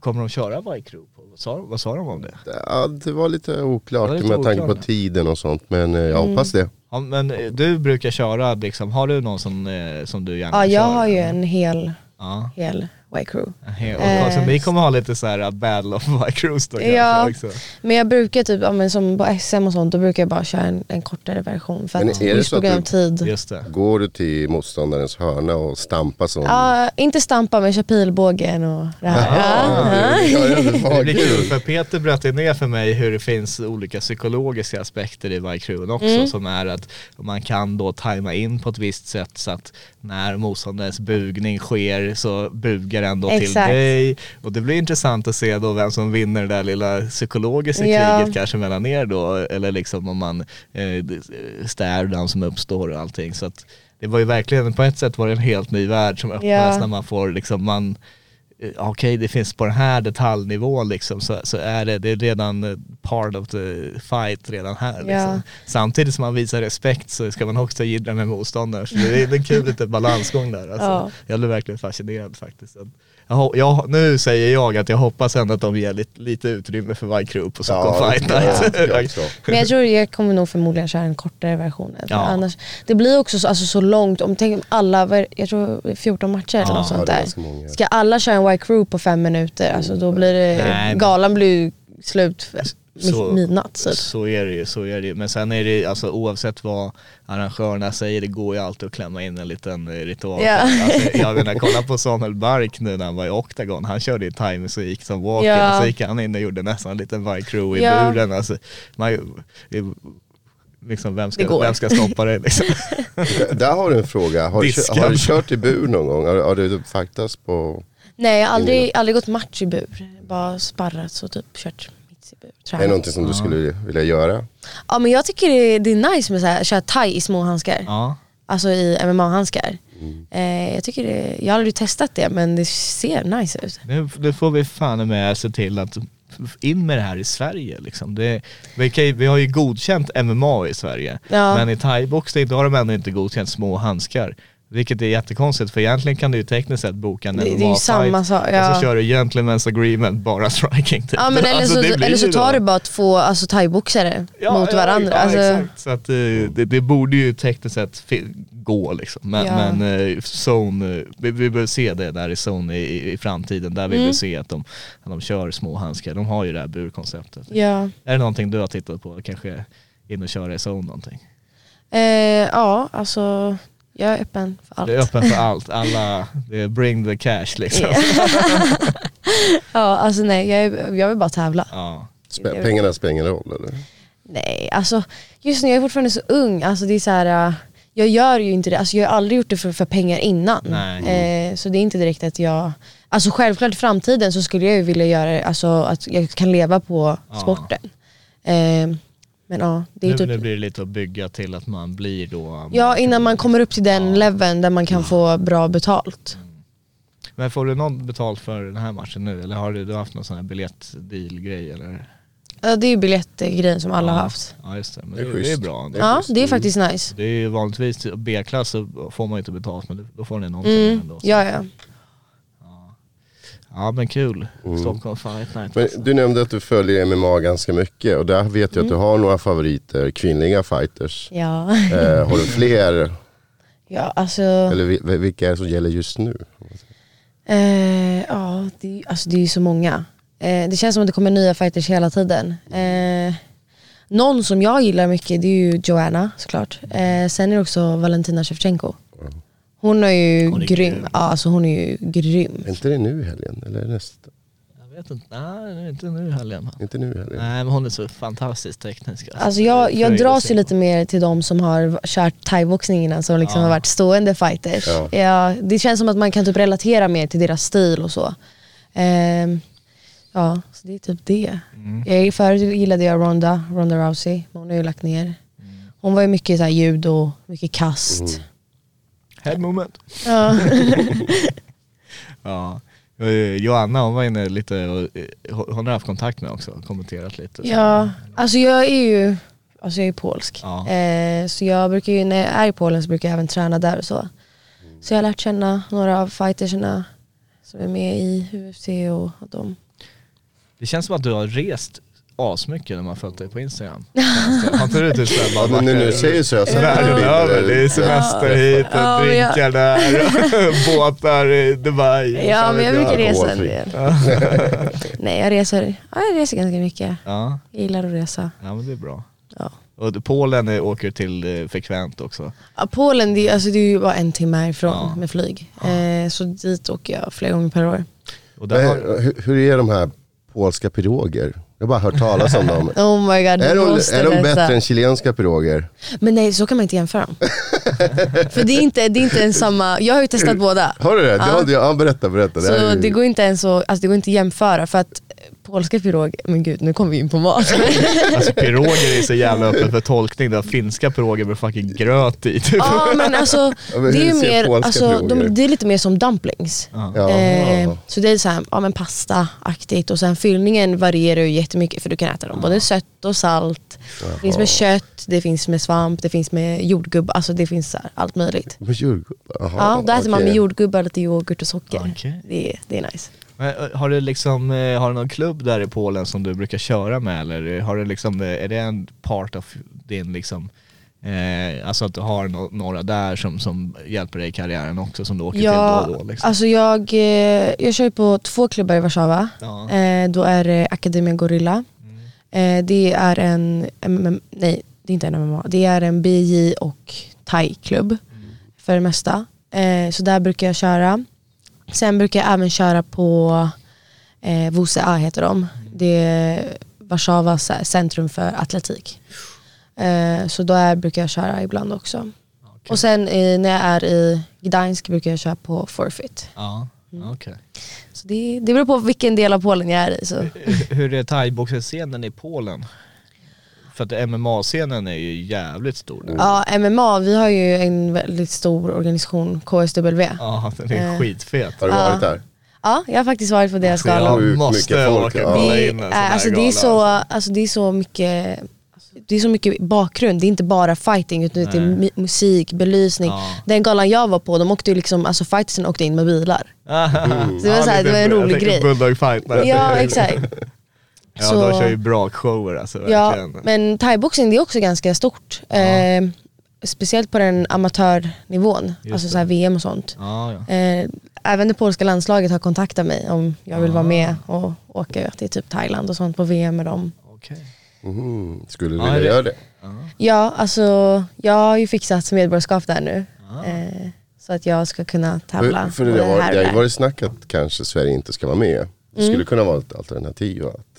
kommer de köra Bike Crew? På? Vad, sa, vad sa de om det? Ja, det var lite oklart var lite med tanke på tiden och sånt men eh, jag hoppas det. Ja, men eh, du brukar köra, liksom, har du någon som, eh, som du gärna Ja, jag kör? har ju en hel, Ja. hel White Crew. He- Och, Eh, ni kommer ha lite så här uh, battle of Bike Crews då Ja. också. Men jag brukar typ, ja, men som på SM och sånt, då brukar jag bara köra en, en kortare version. För Men att är det så att tid. Just det. Går du till motståndarens hörna och stampar som... Ja, inte stampa men kör pilbågen och det här. Ja, Ja. det- ja, det blir kul för Peter bröt ner för mig hur det finns olika psykologiska aspekter i Crewen också Mm. som är att man kan då tajma in på ett visst sätt så att när motståndarens bugning sker så bugar den då till dig och det blir intressant att se då vem som vinner det där lilla psykologiska Ja. kriget kanske mellan er då eller liksom om man eh, stärdan som uppstår och allting så att det var ju verkligen på ett sätt var det en helt ny värld som öppnas Ja. när man får liksom man eh, okej det finns på den här detaljnivån liksom så, så är det, det är redan eh, part of the fight redan här liksom. Ja. Samtidigt som man visar respekt så ska man också jiddra med motståndare så det är en kul liten balansgång där alltså. Ja. Jag blev verkligen fascinerad faktiskt. Jag, jag, nu säger jag att jag hoppas ändå att de ger lite, lite utrymme för White Crew på Stockholm Ja, Fight Night. Men jag tror jag kommer nog förmodligen köra en kortare version. För Ja. Annars, det blir också så, alltså, så långt, om tänk om alla, jag tror det är 14 matcher eller Ja, något sånt där. Ska alla köra en White Crew på fem minuter, alltså, då blir det, Nej, galan blir ju slut för Så- mi- midnatt. Typ. Så är det ju, så är det ju. Men sen är det alltså oavsett vad arrangörerna säger, det går ju alltid att klämma in en liten eh, ritual. Ja. Alltså, jag menar, kolla på Samuel Bark nu när han var i Octagon, han körde ju thai-musik som walk Ja. och så gick han in och gjorde nästan en liten White Crew i Ja. buren. Alltså, man, det, liksom, vem, ska, vem ska stoppa det liksom? Där har du en fråga. Har du, har du kört i bur någon gång? Har, har du faktas på... Nej jag har aldrig, aldrig gått match i bur, bara sparrat och typ kört bur. Är det någonting som du skulle vilja göra? Ja men jag tycker det, det är nice med att köra thai i små handskar. ja. Alltså i MMA-handskar. Eh, jag tycker det, jag har aldrig testat det men det ser nice ut. Nu, nu får vi fan med se till att in med det här i Sverige liksom. Det, vi, kan, vi har ju godkänt MMA i Sverige, Ja. men i thaiboxning då har de ändå inte godkänt små handskar. Vilket är jättekonstigt för egentligen kan du ju tekniskt sett boka en Det- det är ju samma sak, och ja. så kör du gentlemen's agreement, bara striking typ. Ja men eller, Alltså, så, eller så tar då- du bara två alltså, thaiboxare Ja, mot ja, varandra. Ja, alltså, exakt. Så att, eh, det, det borde ju tekniskt sett gå liksom. Men, Ja. men eh, zone, eh, vi, vi behöver se det där i zone i, i, framtiden. Där vill Mm. vi se att de, att de kör små handskar. De har ju det här burkonceptet. ja. Är det någonting du har tittat på? Kanske in och köra i zone någonting? Eh, ja alltså jag är öppen för allt. Det är öppen för allt. Alla, det är bring the cash liksom. Ja alltså nej jag, är, jag vill bara tävla. Ja. Spä- pengarna spelar ingen roll eller? Nej alltså just nu jag är fortfarande så ung. Alltså det är så här. äh, jag gör ju inte det, alltså jag har aldrig gjort det för, för pengar innan. Nej. Eh, så det är inte direkt att jag, alltså självklart i framtiden så skulle jag ju vilja göra det, alltså att jag kan leva på Ja. sporten. Eh, men ja, det är Nu, typ, nu blir det lite att bygga till att man blir då... ja innan man kommer upp till den leveln där man kan få bra betalt. Men får du någon betalt för den här matchen nu? Eller har du, du har haft någon sån här biljettdeal-grej eller? Ja, det är ju biljettgrejen som alla har haft. Ja just det, men Det det är är, det är schysst. bra. ändå. Ja, det är faktiskt nice. Det är ju vanligtvis B-klass så får man ju inte betalt men då får ni någonting Mm. ändå. Så. Ja, ja. Ja men kul. Stockholm Fight Night. Men alltså. du nämnde att du följer MMA ganska mycket och där vet jag att du har några favoriter, kvinnliga fighters. Ja, Eh, har du fler? ja alltså, Eller vi- vilka är det som gäller just nu? eh, ja, det, är- alltså det är ju så många. Eh, det känns som att det kommer nya fighters hela tiden. Eh, någon som jag gillar mycket det är ju Joanna såklart. Eh, sen är det också Valentina Shevchenko. Hon är ju Hon är grym. grym. Ja, alltså hon är ju grym. Är inte det nu i helgen? Eller nästa? Jag vet inte, nej inte nu i helgen. Inte nu i helgen? Nej men hon är så fantastiskt teknisk. Alltså jag, jag att dras ju lite mer till de som har kört thaiboxning innan som liksom Ja. har varit stående fighters. Ja. Ja, det känns som att man kan typ relatera mer till deras stil och så. Ehm, ja, så det är typ det. Mm. Jag, förut gillade jag Ronda, Ronda Rousey, men hon har ju lagt ner. Mm. Hon var ju mycket så här judo, mycket kast. Mm. Head moment. Ja. Ja. Eh, Joanna hon var inne lite och eh, hon har haft kontakt med också, kommenterat lite. ja, alltså jag är ju alltså jag är polsk. Ja. Eh, så jag brukar ju, när jag är i Polen så brukar jag även träna där och så. Så jag har lärt känna några av fightersarna som är med i UFC och och de. Det känns som att du har rest asmycket när man följt dig på Instagram. har inte du typ såhär bara Ja, men nu, nu säger så jag så Världen över, det är semester hit, Ja, men jag- drinkar där, båtar i Dubai. Ja men jag brukar resa en del. Nej jag reser, ja, jag reser ganska mycket. Ja, Jag gillar att resa. ja men det är bra. Ja. Och Polen är, åker till eh, frekvent också. Ja, Polen det, är- alltså, det är ju bara en timme härifrån Ja. med flyg. Eh, så dit åker jag flera gånger per år. Och där har, Men, hur, hur är de här polska piroger? Jag har bara hört talas om dem. Oh my god, Är de, är de bättre än chilenska piroger? Men nej så kan man inte jämföra dem. För det är inte, det är inte en samma, jag har ju testat båda. Har du det? Ja. Ja. Berätta, berätta. Så är ju- det går inte ens att, alltså det går inte att jämföra för att polska pirog, men gud nu kommer vi in på mat. alltså piroger är så jävla öppet för tolkning. Har finska piroger med fucking gröt i. Typ. Ja men alltså, Ja, men det är mer, alltså, piroger? de, det är lite mer som dumplings. Ja, Eh, ja. så det är så här, ja men pasta-aktigt och sen fyllningen varierar ju jättemycket för du kan äta dem både sött och salt. Det finns med kött, det finns med svamp, det finns med jordgubbar, alltså det finns så här, allt möjligt. Med jordgubbar? Jaha, Ja, då äter man med jordgubbar, lite yoghurt och socker. Okej. Det, det är nice. Men, eh, har du liksom, eh, har du någon klubb där i Polen som du brukar köra med eller har du liksom, eh, är det en part av din liksom Eh, alltså att du har no- några där som, som hjälper dig i karriären också som du åker till då Ja, och då liksom. alltså jag, eh, jag kör på två klubbar i Warszawa. Ja. Eh, då är det Academia Gorilla. Eh, det är en, MM, nej det är inte en MMA, det är en BJ och thai-klubb för det mesta. Eh, så där brukar jag köra. Sen brukar jag även köra på eh, VOCA heter de. Det är Warszawas centrum för atletik. Eh, så då är, brukar jag köra ibland också. Och sen eh, när jag är i Gdańsk brukar jag köra på forfeit. Ja, Mm. Så det, det beror på vilken del av Polen jag är i. Så. Hur- Hur är thaiboxningsscenen i Polen? För att MMA-scenen är ju jävligt stor där. Ja, MMA, vi har ju en väldigt stor organisation, KSW. Ja, Ja, den är Eh. skitfet. Har du Ja. varit där? jag har faktiskt varit på deras jag gala. Måste folk, åka ja. och kolla Det, in en sån är, här alltså, det, är gala, så, alltså. alltså, det är så mycket det är så mycket bakgrund, det är inte bara fighting utan det är Nej. musik, belysning. Ja. Den galan jag var på, de åkte ju liksom, alltså fightersen åkte in med bilar. Mm. Så det var så här, det var en rolig grej. Bulldog fight. Ja exakt. Ja, Så- de kör ju bra shower alltså Ja, verkligen. men thaiboxning det är också ganska stort. Eh, speciellt på den amatörnivån, Just alltså så här VM och sånt. Ja, ja. Eh, även det polska landslaget har kontaktat mig om jag vill Ah. vara med och åka till typ Thailand och sånt på VM med dem. Okej. Mhm. Skulle du Ja, vilja det- göra det? Ja, alltså jag har ju fixat medborgarskap där nu. Ah. Eh, så att jag ska kunna tävla För, för det, och det har ju varit snack att kanske Sverige inte ska vara med. Det skulle Mm. kunna vara ett alternativ att,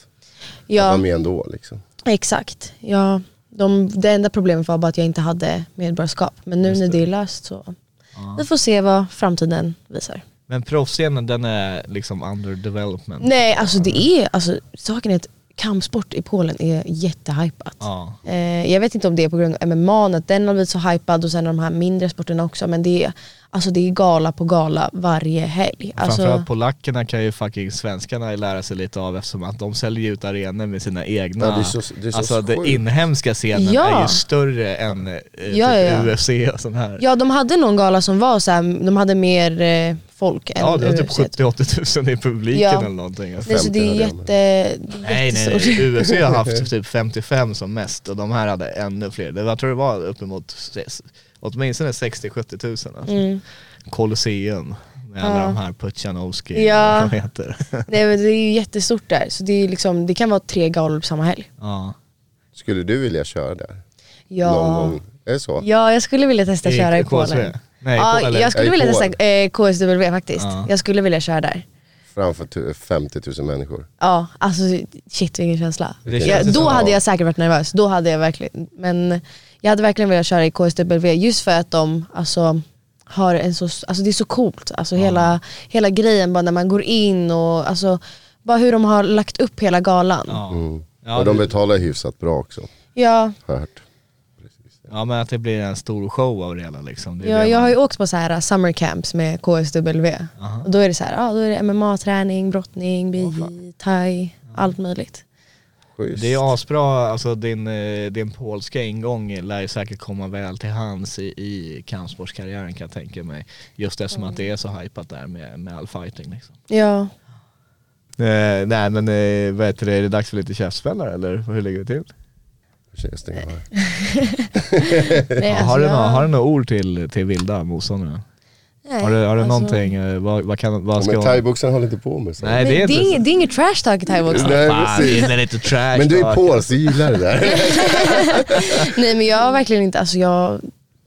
att Ja, vara med ändå. Liksom. exakt. Ja, de, det enda problemet var bara att jag inte hade medborgarskap. Men nu Just när det. är löst så vi får se vad framtiden visar. Men proffsscenen den är liksom under development. Nej, alltså det är, alltså, saken är att kampsport i Polen är jättehypat. Ja. Eh, jag vet inte om det är på grund av MMA, att den har blivit så hypad och sen de här mindre sporterna också. Men det är, alltså, det är gala på gala varje helg. Alltså, Framförallt polackerna kan ju fucking svenskarna lära sig lite av eftersom att de säljer ut arenor med sina egna. Ja, det så- det alltså den inhemska scenen Ja. är ju större än eh, Ja, ja, ja. typ UFC och sån här. ja, de hade någon gala som var så här, de hade mer eh, folk Ja, det var typ UFC. 70-80 tusen i publiken Ja. eller någonting. Nej, så det är 50 jätte, det är Nej nej. UFC har haft typ 55 som mest och de här hade ännu fler. Det, jag tror det var uppemot åtminstone 60-70 tusen alltså. Mm. Colosseum. med alla Ja. de här Puchanovski, Ja. vad heter. Nej men det är ju jättestort där, så det, är liksom, det kan vara tre galor på samma helg. ja. Skulle du vilja köra där? Någon Ja, gång? Är det så? ja jag skulle vilja testa I köra i? Polen. Nej, Ja, jag skulle Ja, vilja testa eh, KSW faktiskt. Ja. Jag skulle vilja köra där. Framför tu- 50 000 människor. Ja, alltså shit vilken känsla. Ja, ju då hade jag säkert varit nervös, då hade jag verkligen, men jag hade verkligen velat köra i KSW just för att de alltså, har en så, alltså det är så coolt, alltså hela, hela grejen bara när man går in och alltså, bara hur de har lagt upp hela galan. Ja, Ja. Mm. Ja, och de betalar hyfsat bra också, ja, jag hört. Ja men att det blir en stor show av det hela liksom. Det är det jag man- har ju åkt på så här uh, summer camps med KSW. Aha. Och då är det så här, ja, då är det MMA-träning, brottning, BJ, thai, allt möjligt. Schysst. Det är asbra, alltså din, eh, din polska ingång lär ju säkert komma väl till hands i, i kampsportskarriären kan jag tänka mig. Just eftersom att det är så hypat där med, med all fighting liksom. Ja, Eh, nej men eh, vad heter det, är det dags för lite käftsmällar eller hur ligger det till? Nej, Ja, alltså, har, du jag- några, har du några ord till, till vilda motståndare? nej, Har du, har du alltså- någonting, eh, vad, vad, kan, vad Ja, ska men thaiboxarna håller inte på med så. Nej det är det, är inte inget, det är inget trash talk i thaiboxning. Nej, precis. det är lite trash Men du är talk. polsk, du gillar det där. Nej men jag har verkligen inte, alltså jag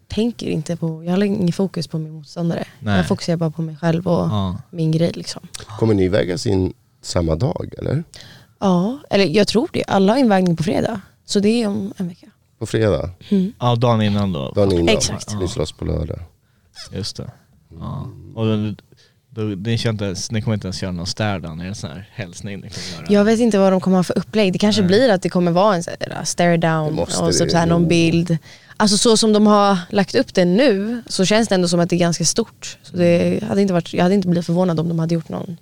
tänker inte på, jag har inget fokus på min motståndare. Nej. Jag fokuserar bara på mig själv och Ja. min grej liksom. Kommer ni vägas in samma dag eller? Ja, eller jag tror det. Alla har invägning på fredag. Så det är om en vecka. På fredag? ja, dagen innan då. Dagen innan? Exakt. Ni slåss på lördag? Just det. Ja. Och då, då, ni, inte ens, ni kommer inte ens göra någon stare-down, är det en sån här hälsning ni kommer göra? Jag vet inte vad de kommer ha för upplägg. Det kanske blir att det kommer vara en sån här stare Det down måste och typ så här någon bild. Alltså så som de har lagt upp det nu så känns det ändå som att det är ganska stort. Så det hade inte varit, jag hade inte blivit förvånad om de hade gjort någon,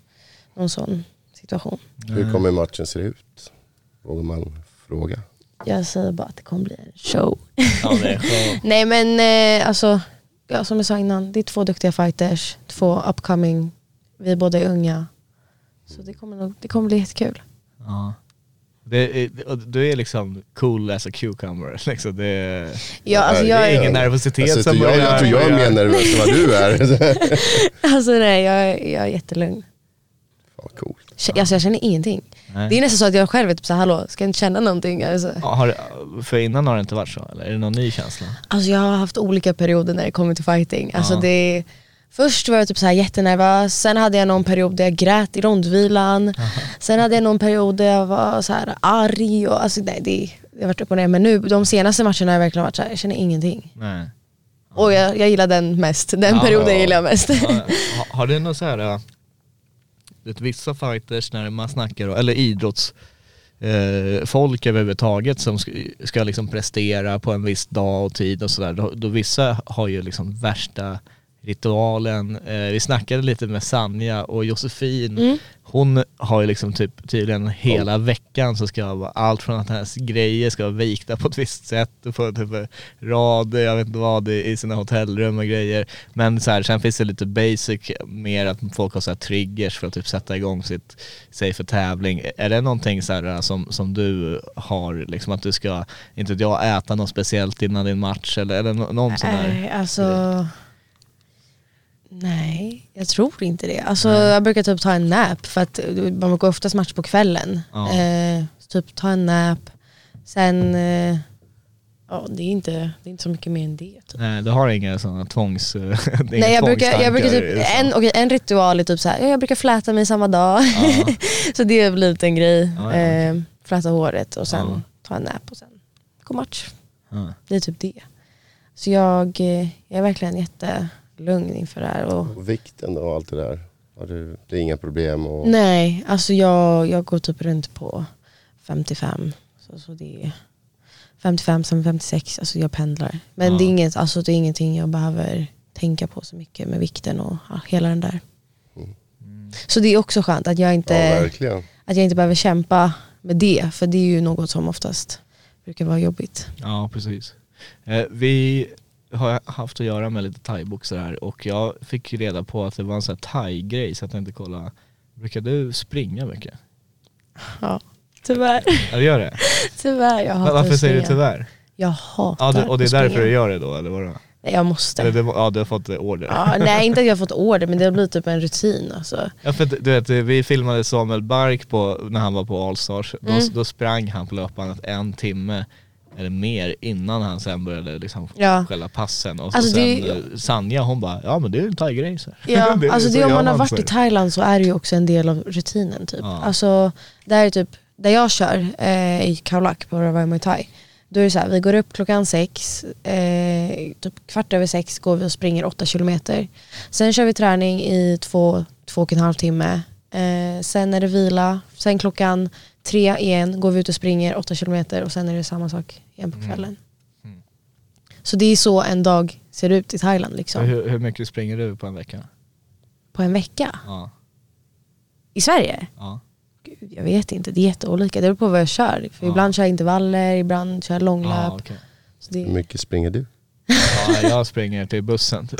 någon sån situation. Hur kommer matchen se ut? Vågar man fråga? Jag säger bara att det kommer bli en show. Ja, det är. Nej men eh, alltså, ja, som jag sa innan, det är två duktiga fighters, två upcoming, vi båda är unga. Så det kommer, nog, det kommer bli jättekul. Ja. Det är, du är liksom cool as a cucumber. Liksom. Det, är, Ja, alltså, det jag, är ingen nervositet Alltså, som jag, börjar- jag tror jag är mer nervös än vad du är. alltså nej, jag, är- jag är jättelugn. Fan, coolt. Kä- Alltså, jag känner ingenting. Nej. Det är nästan så att jag själv är typ såhär, hallå, ska jag inte känna någonting? Alltså, Ja, har, för innan har det inte varit så, eller är det någon ny känsla? alltså jag har haft olika perioder när det kommer till fighting. Alltså, Ja. det, först var jag typ såhär jättenervös, sen hade jag någon period där jag grät i rondvilan. Sen hade jag någon period där jag var så här arg. Och, alltså, nej, det, det har varit upp och ner. Men nu, de senaste matcherna har jag verkligen varit såhär, jag känner ingenting. Nej. Och jag, jag gillar den mest, den Ja. perioden gillar jag mest. Ja, har, har du något så här, vet, vissa fighters när man snackar, eller idrotts eh, folk överhuvudtaget som ska, ska liksom prestera på en viss dag och tid och sådär, då, då vissa har ju liksom värsta ritualen. Eh, vi snackade lite med Sanja och Josefin, Mm. hon har ju liksom typ tydligen hela veckan så ska vara allt från att hennes grejer ska vara vikta på ett visst sätt och på typ rad, jag vet inte vad, i i sina hotellrum och grejer. Men så här, sen finns det lite basic mer att folk har så här triggers för att typ sätta igång sitt, sig för tävling. Är det någonting så här som, som du har, liksom att du ska, inte vet jag, äta något speciellt innan din match eller, eller nå- någon sån där? Nej, alltså... Nej, jag tror inte det. Alltså, jag brukar typ ta en nap för att man brukar oftast match på kvällen. Ja. Eh, typ ta en nap. Sen, eh, ja det är, inte, det är inte så mycket mer än det. Typ. Nej, du har inga sådana tvångs... är inga Nej, jag brukar, jag brukar är typ, en, okej, en ritual är typ så här, ja, jag brukar fläta mig samma dag. Ja. så det har blivit en grej. Ja. Eh, fläta håret och sen ta en nap och sen gå match. Det är typ det. Så jag, eh, jag är verkligen jättelugn inför det här. Och, Och vikten och allt det där. Har du, det är inga problem? Och, Nej, alltså jag, jag går typ runt på 55. Så, så det är 55, sen 56, alltså jag pendlar. Men Ja. det, är inget, alltså det är ingenting jag behöver tänka på så mycket med vikten och ja, hela den där. Så det är också skönt att jag, ja, inte, verkligen. att jag inte behöver kämpa med det. För det är ju något som oftast brukar vara jobbigt. Ja, precis. Eh, vi har haft att göra med lite thaiboxare här och jag fick reda på att det var en sån här thai-grej så jag tänkte kolla. Brukar du springa mycket? Ja, tyvärr. Ja, du gör det? tyvärr, jag hatar Varför säger du tyvärr? Jag hatar Ja, du, och det är därför springa. du gör det då, eller vadå? Nej, jag måste. Eller det, ja, du har fått order. Ja, nej inte att jag har fått order men det har blivit typ en rutin alltså. Ja, för du vet, vi filmade Samuel Bark på, när han var på Allstars. Då, Mm. då sprang han på löpbandet en timme eller mer innan han sen började liksom Ja. själva passen. Och så Alltså, sen det- eh, Sanja hon bara, ja men det är en thai-grej. Ja, Det- alltså så det, om man har varit i Thailand så är det ju också en del av rutinen typ. Ja. Alltså där är typ, där jag kör eh, i Khao Lak på Ravai Muay Thai. Då är det så här, vi går upp klockan sex, eh, typ kvart över sex går vi och springer åtta kilometer. Sen kör vi träning i två, två och en halv timme. Eh, sen är det vila, sen klockan tre igen går vi ut och springer åtta kilometer och sen är det samma sak igen på kvällen. Mm. Så det är så en dag ser ut i Thailand liksom. Hur, hur mycket springer du på en vecka? På en vecka. Ja. I Sverige? ja. Gud, jag vet inte, det är jätteolika. Det beror på vad jag kör. För Ja. Ibland kör jag intervaller, ibland kör jag långlöp. ja. Så det, Hur mycket springer du? Ja, jag springer till bussen.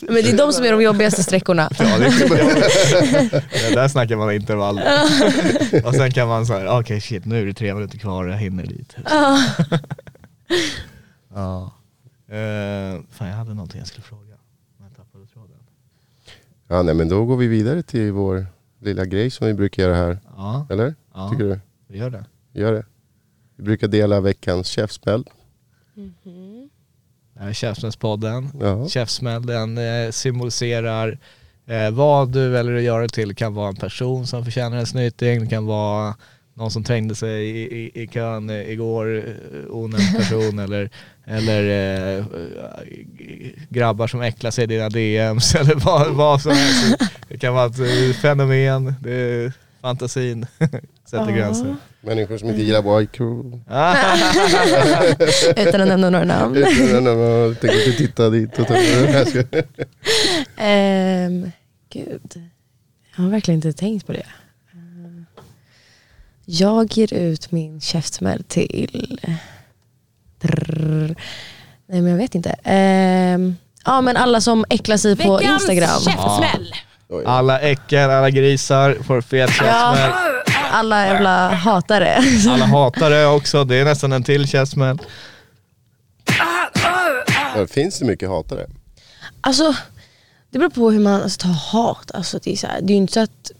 Men det är de som är de jobbigaste sträckorna. Ja, det ja, där snackar man intervall. och sen kan man säga, okej shit nu är det tre minuter kvar, jag hinner dit. ja. Eh, fan jag hade någonting jag skulle fråga. Men jag tappade tråden. Ja, nej, men då går vi vidare till vår lilla grej som vi brukar göra här. Ja, Eller? ja Tycker du? vi gör det. Gör det. Vi brukar dela veckans käftsmäll. Är Käftsmällspodden. Ja. Käftsmällen eh, symboliserar eh, vad du väljer att göra det till. Det kan vara en person som förtjänar en snyting, det kan vara någon som trängde sig i, i, i kön eh, igår, onämnd person eller, eller eh, grabbar som äcklar sig i dina DMs eller vad, vad som helst. Det kan vara ett fenomen, det är fantasin sätter gränser. Människor som inte gillar white crew. Utan att nämna några namn. Jag tänker inte titta dit. Och ta Ehm, gud, jag har verkligen inte tänkt på det. Ehm, Jag ger ut min käftsmäll till... Nej men jag vet inte. Ehm, ja men alla som äcklar sig på Instagram. käftsmäll. Oj. Alla äckel, alla grisar får fet käftsmäll. Alla jävla hatare. Alla hatar det också, det är nästan en till käftsmäll. Ja, Finns det mycket hatare? Alltså, det beror på hur man alltså, tar hat. Alltså, det, är så här, det är ju inte så att,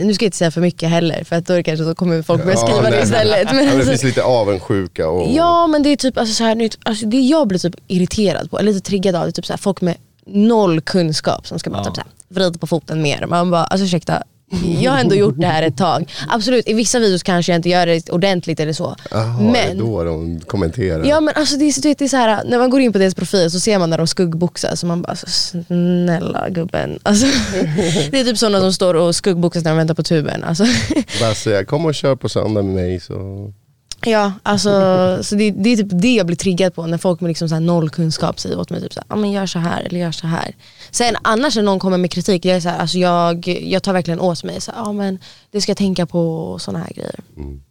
nu ska jag inte säga för mycket heller för att då är det kanske så kommer folk börja Ja, skriva nej, det men- istället. Men Ja, men det alltså, finns lite avundsjuka och... Ja men det är typ alltså, så här, nu- alltså, det jag blir typ irriterad på, eller lite triggad av, det är typ så här, folk med noll kunskap som ska bara Ja. typ så här, vrida på foten mer. Man bara, alltså ursäkta, jag har ändå gjort det här ett tag. Absolut, i vissa videos kanske jag inte gör det ordentligt eller så. Jaha, det är men, då de kommenterar. Ja men alltså det är, det är så här, när man går in på deras profil så ser man när de skuggboxar så man bara alltså, snälla gubben. Alltså, det är typ sådana som står och skuggboxas när de väntar på tuben. Alltså, Bara säga kom och kör på söndag med mig så ja, alltså, så det, det är typ det jag blir triggad på när folk med liksom så här noll kunskap säger åt mig typ så här, ja men gör så här eller gör så här. Sen annars när någon kommer med kritik, jag, är så här, alltså, jag, jag tar verkligen åt mig, så här, ah, men det ska jag tänka på och sådana här grejer. Mm.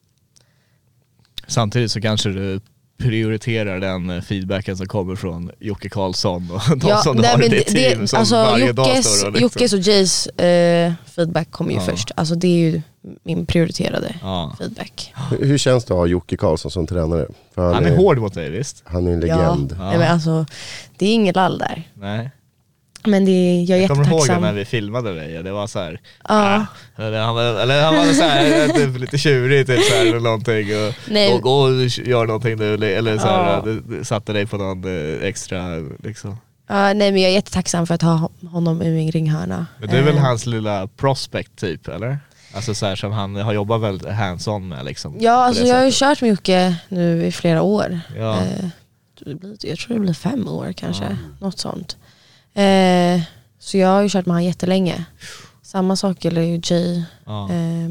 Samtidigt så kanske du prioriterar den eh, feedbacken som kommer från Jocke Karlsson och de som du nej, har i men ditt det- team det- som alltså, varje dag Jockes, står och liksom. Jockes och Jays eh, feedback kommer ju Ja. först. Alltså det är ju min prioriterade Ja. feedback. Hur, hur känns det att ha Jocke Karlsson som tränare? För Han är hård mot dig visst? Han är en legend. Ja. Nej, men alltså, det är inget lall där. Nej. Men det är, jag är Jag kommer ihåg jättetacksam. när vi filmade dig, det var så här, Ja. eller han var, eller han var så här, typ, lite tjurig typ så här, eller någonting och Nej. gå, gå och gör någonting nu eller så här, Ja. du, du satte dig på någon eh, extra liksom. Ja, nej men jag är jättetacksam för att ha honom i min ringhörna. Men du är väl Eh, hans lilla prospect typ eller? Alltså så här, som han har jobbat väldigt hands-on med liksom. Ja, alltså jag har ju kört med Jocke nu i flera år. Ja. Det blir, jag tror det blir fem år kanske, något sånt. Eh, så jag har ju kört med honom jättelänge. Samma sak gäller ju Jay Ja, eh,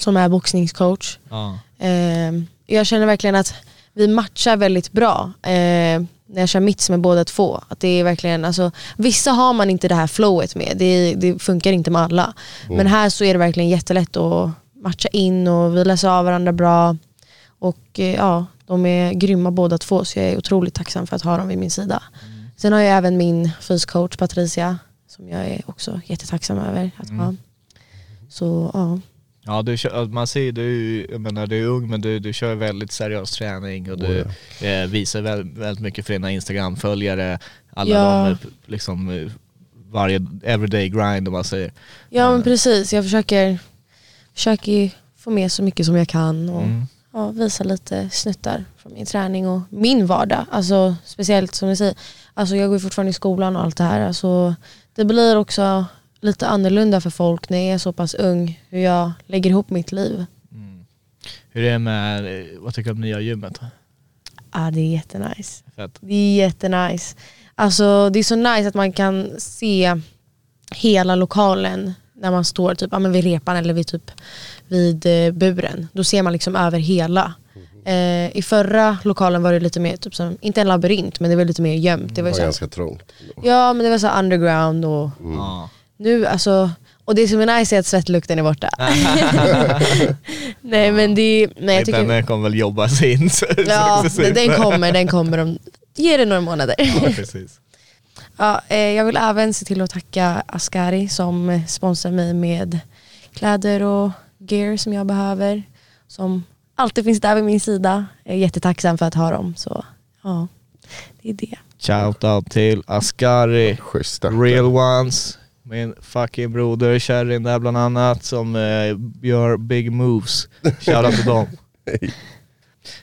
som är boxningscoach. ja, Eh, jag känner verkligen att vi matchar väldigt bra eh, när jag kör mitts med båda två. Att det är verkligen, alltså, vissa har man inte det här flowet med, det, det funkar inte med alla. Men här så är det verkligen jättelätt att matcha in och vi läser av varandra bra. Och eh, ja, de är grymma båda två så jag är otroligt tacksam för att ha dem vid min sida. Sen har jag även min fyscoach Patricia som jag är också jättetacksam över att ha. Så ja, Ja, du kör, man ser du, jag menar du är ung men du, du kör väldigt seriös träning och du eh, visar väldigt, väldigt mycket för dina Instagram-följare. Alla Ja. de eh, liksom eh, varje everyday grind om man säger. Ja men precis, jag försöker, försöker få med så mycket som jag kan och Mm. ja, visa lite snuttar från min träning och min vardag. Alltså speciellt som ni säger, alltså jag går fortfarande i skolan och allt det här. Alltså, det blir också lite annorlunda för folk när jag är så pass ung, hur jag lägger ihop mitt liv. Hur är det med, eh, vad tycker du om nya gymmet? Ja det är jättenice. Fett. Det är jättenice. Alltså det är så nice att man kan se hela lokalen när man står typ, ja, men vid repan eller vid, typ, vid eh, buren. Då ser man liksom över hela. Eh, I förra lokalen var det lite mer, typ som, inte en labyrint men det var lite mer gömt. Det Det var var så ganska trångt. ja men det var så underground och Ja. nu alltså, och det som är nice är att svettlukten är borta. nej men det, nej jag tycker, Den kommer väl jobba sig in så- ja den kommer, den kommer om, ge det några månader. Ja, precis. Ja, eh, jag vill även se till att tacka Askari som sponsrar mig med kläder och gear som jag behöver. Som alltid finns där vid min sida. Jag är jättetacksam för att ha dem. Så ja, det är det. Shoutout till Askari, Schyssta. Real Ones, min fucking broder Kärrin där bland annat som eh, gör big moves. Shoutout till dem.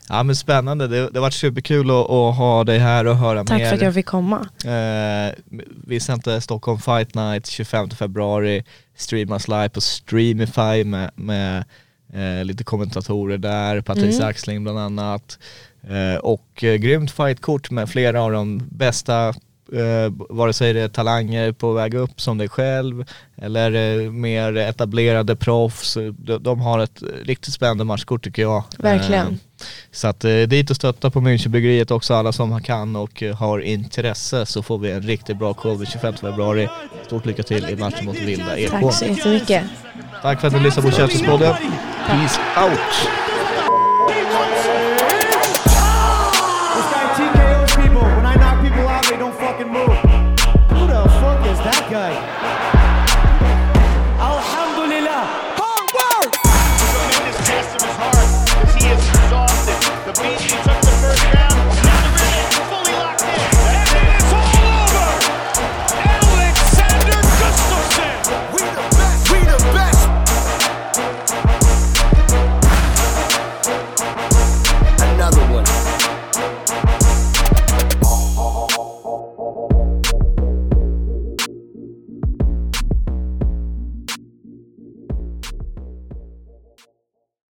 Ja men spännande, det, det har varit superkul att, att ha dig här och höra Tack mer. för att jag fick komma. Eh, vi sänder Stockholm Fight Night 25 februari, streamas live på Streamify med, med eh, lite kommentatorer där, Patricia Mm. Axling bland annat. Eh, och eh, grymt fightkort med flera av de bästa, eh, vare sig det är talanger på väg upp som dig själv eller eh, mer etablerade proffs. De, de har ett riktigt spännande matchkort tycker jag. Verkligen. Eh, så att eh, dit och stötta på Münchenbryggeriet också, alla som kan och eh, har intresse så får vi en riktigt bra show den 25 februari. Stort lycka till i matchen mot Vilda Ekholm. Tack så jättemycket. Tack för att ni lyssnade på Käftespodden. Peace out!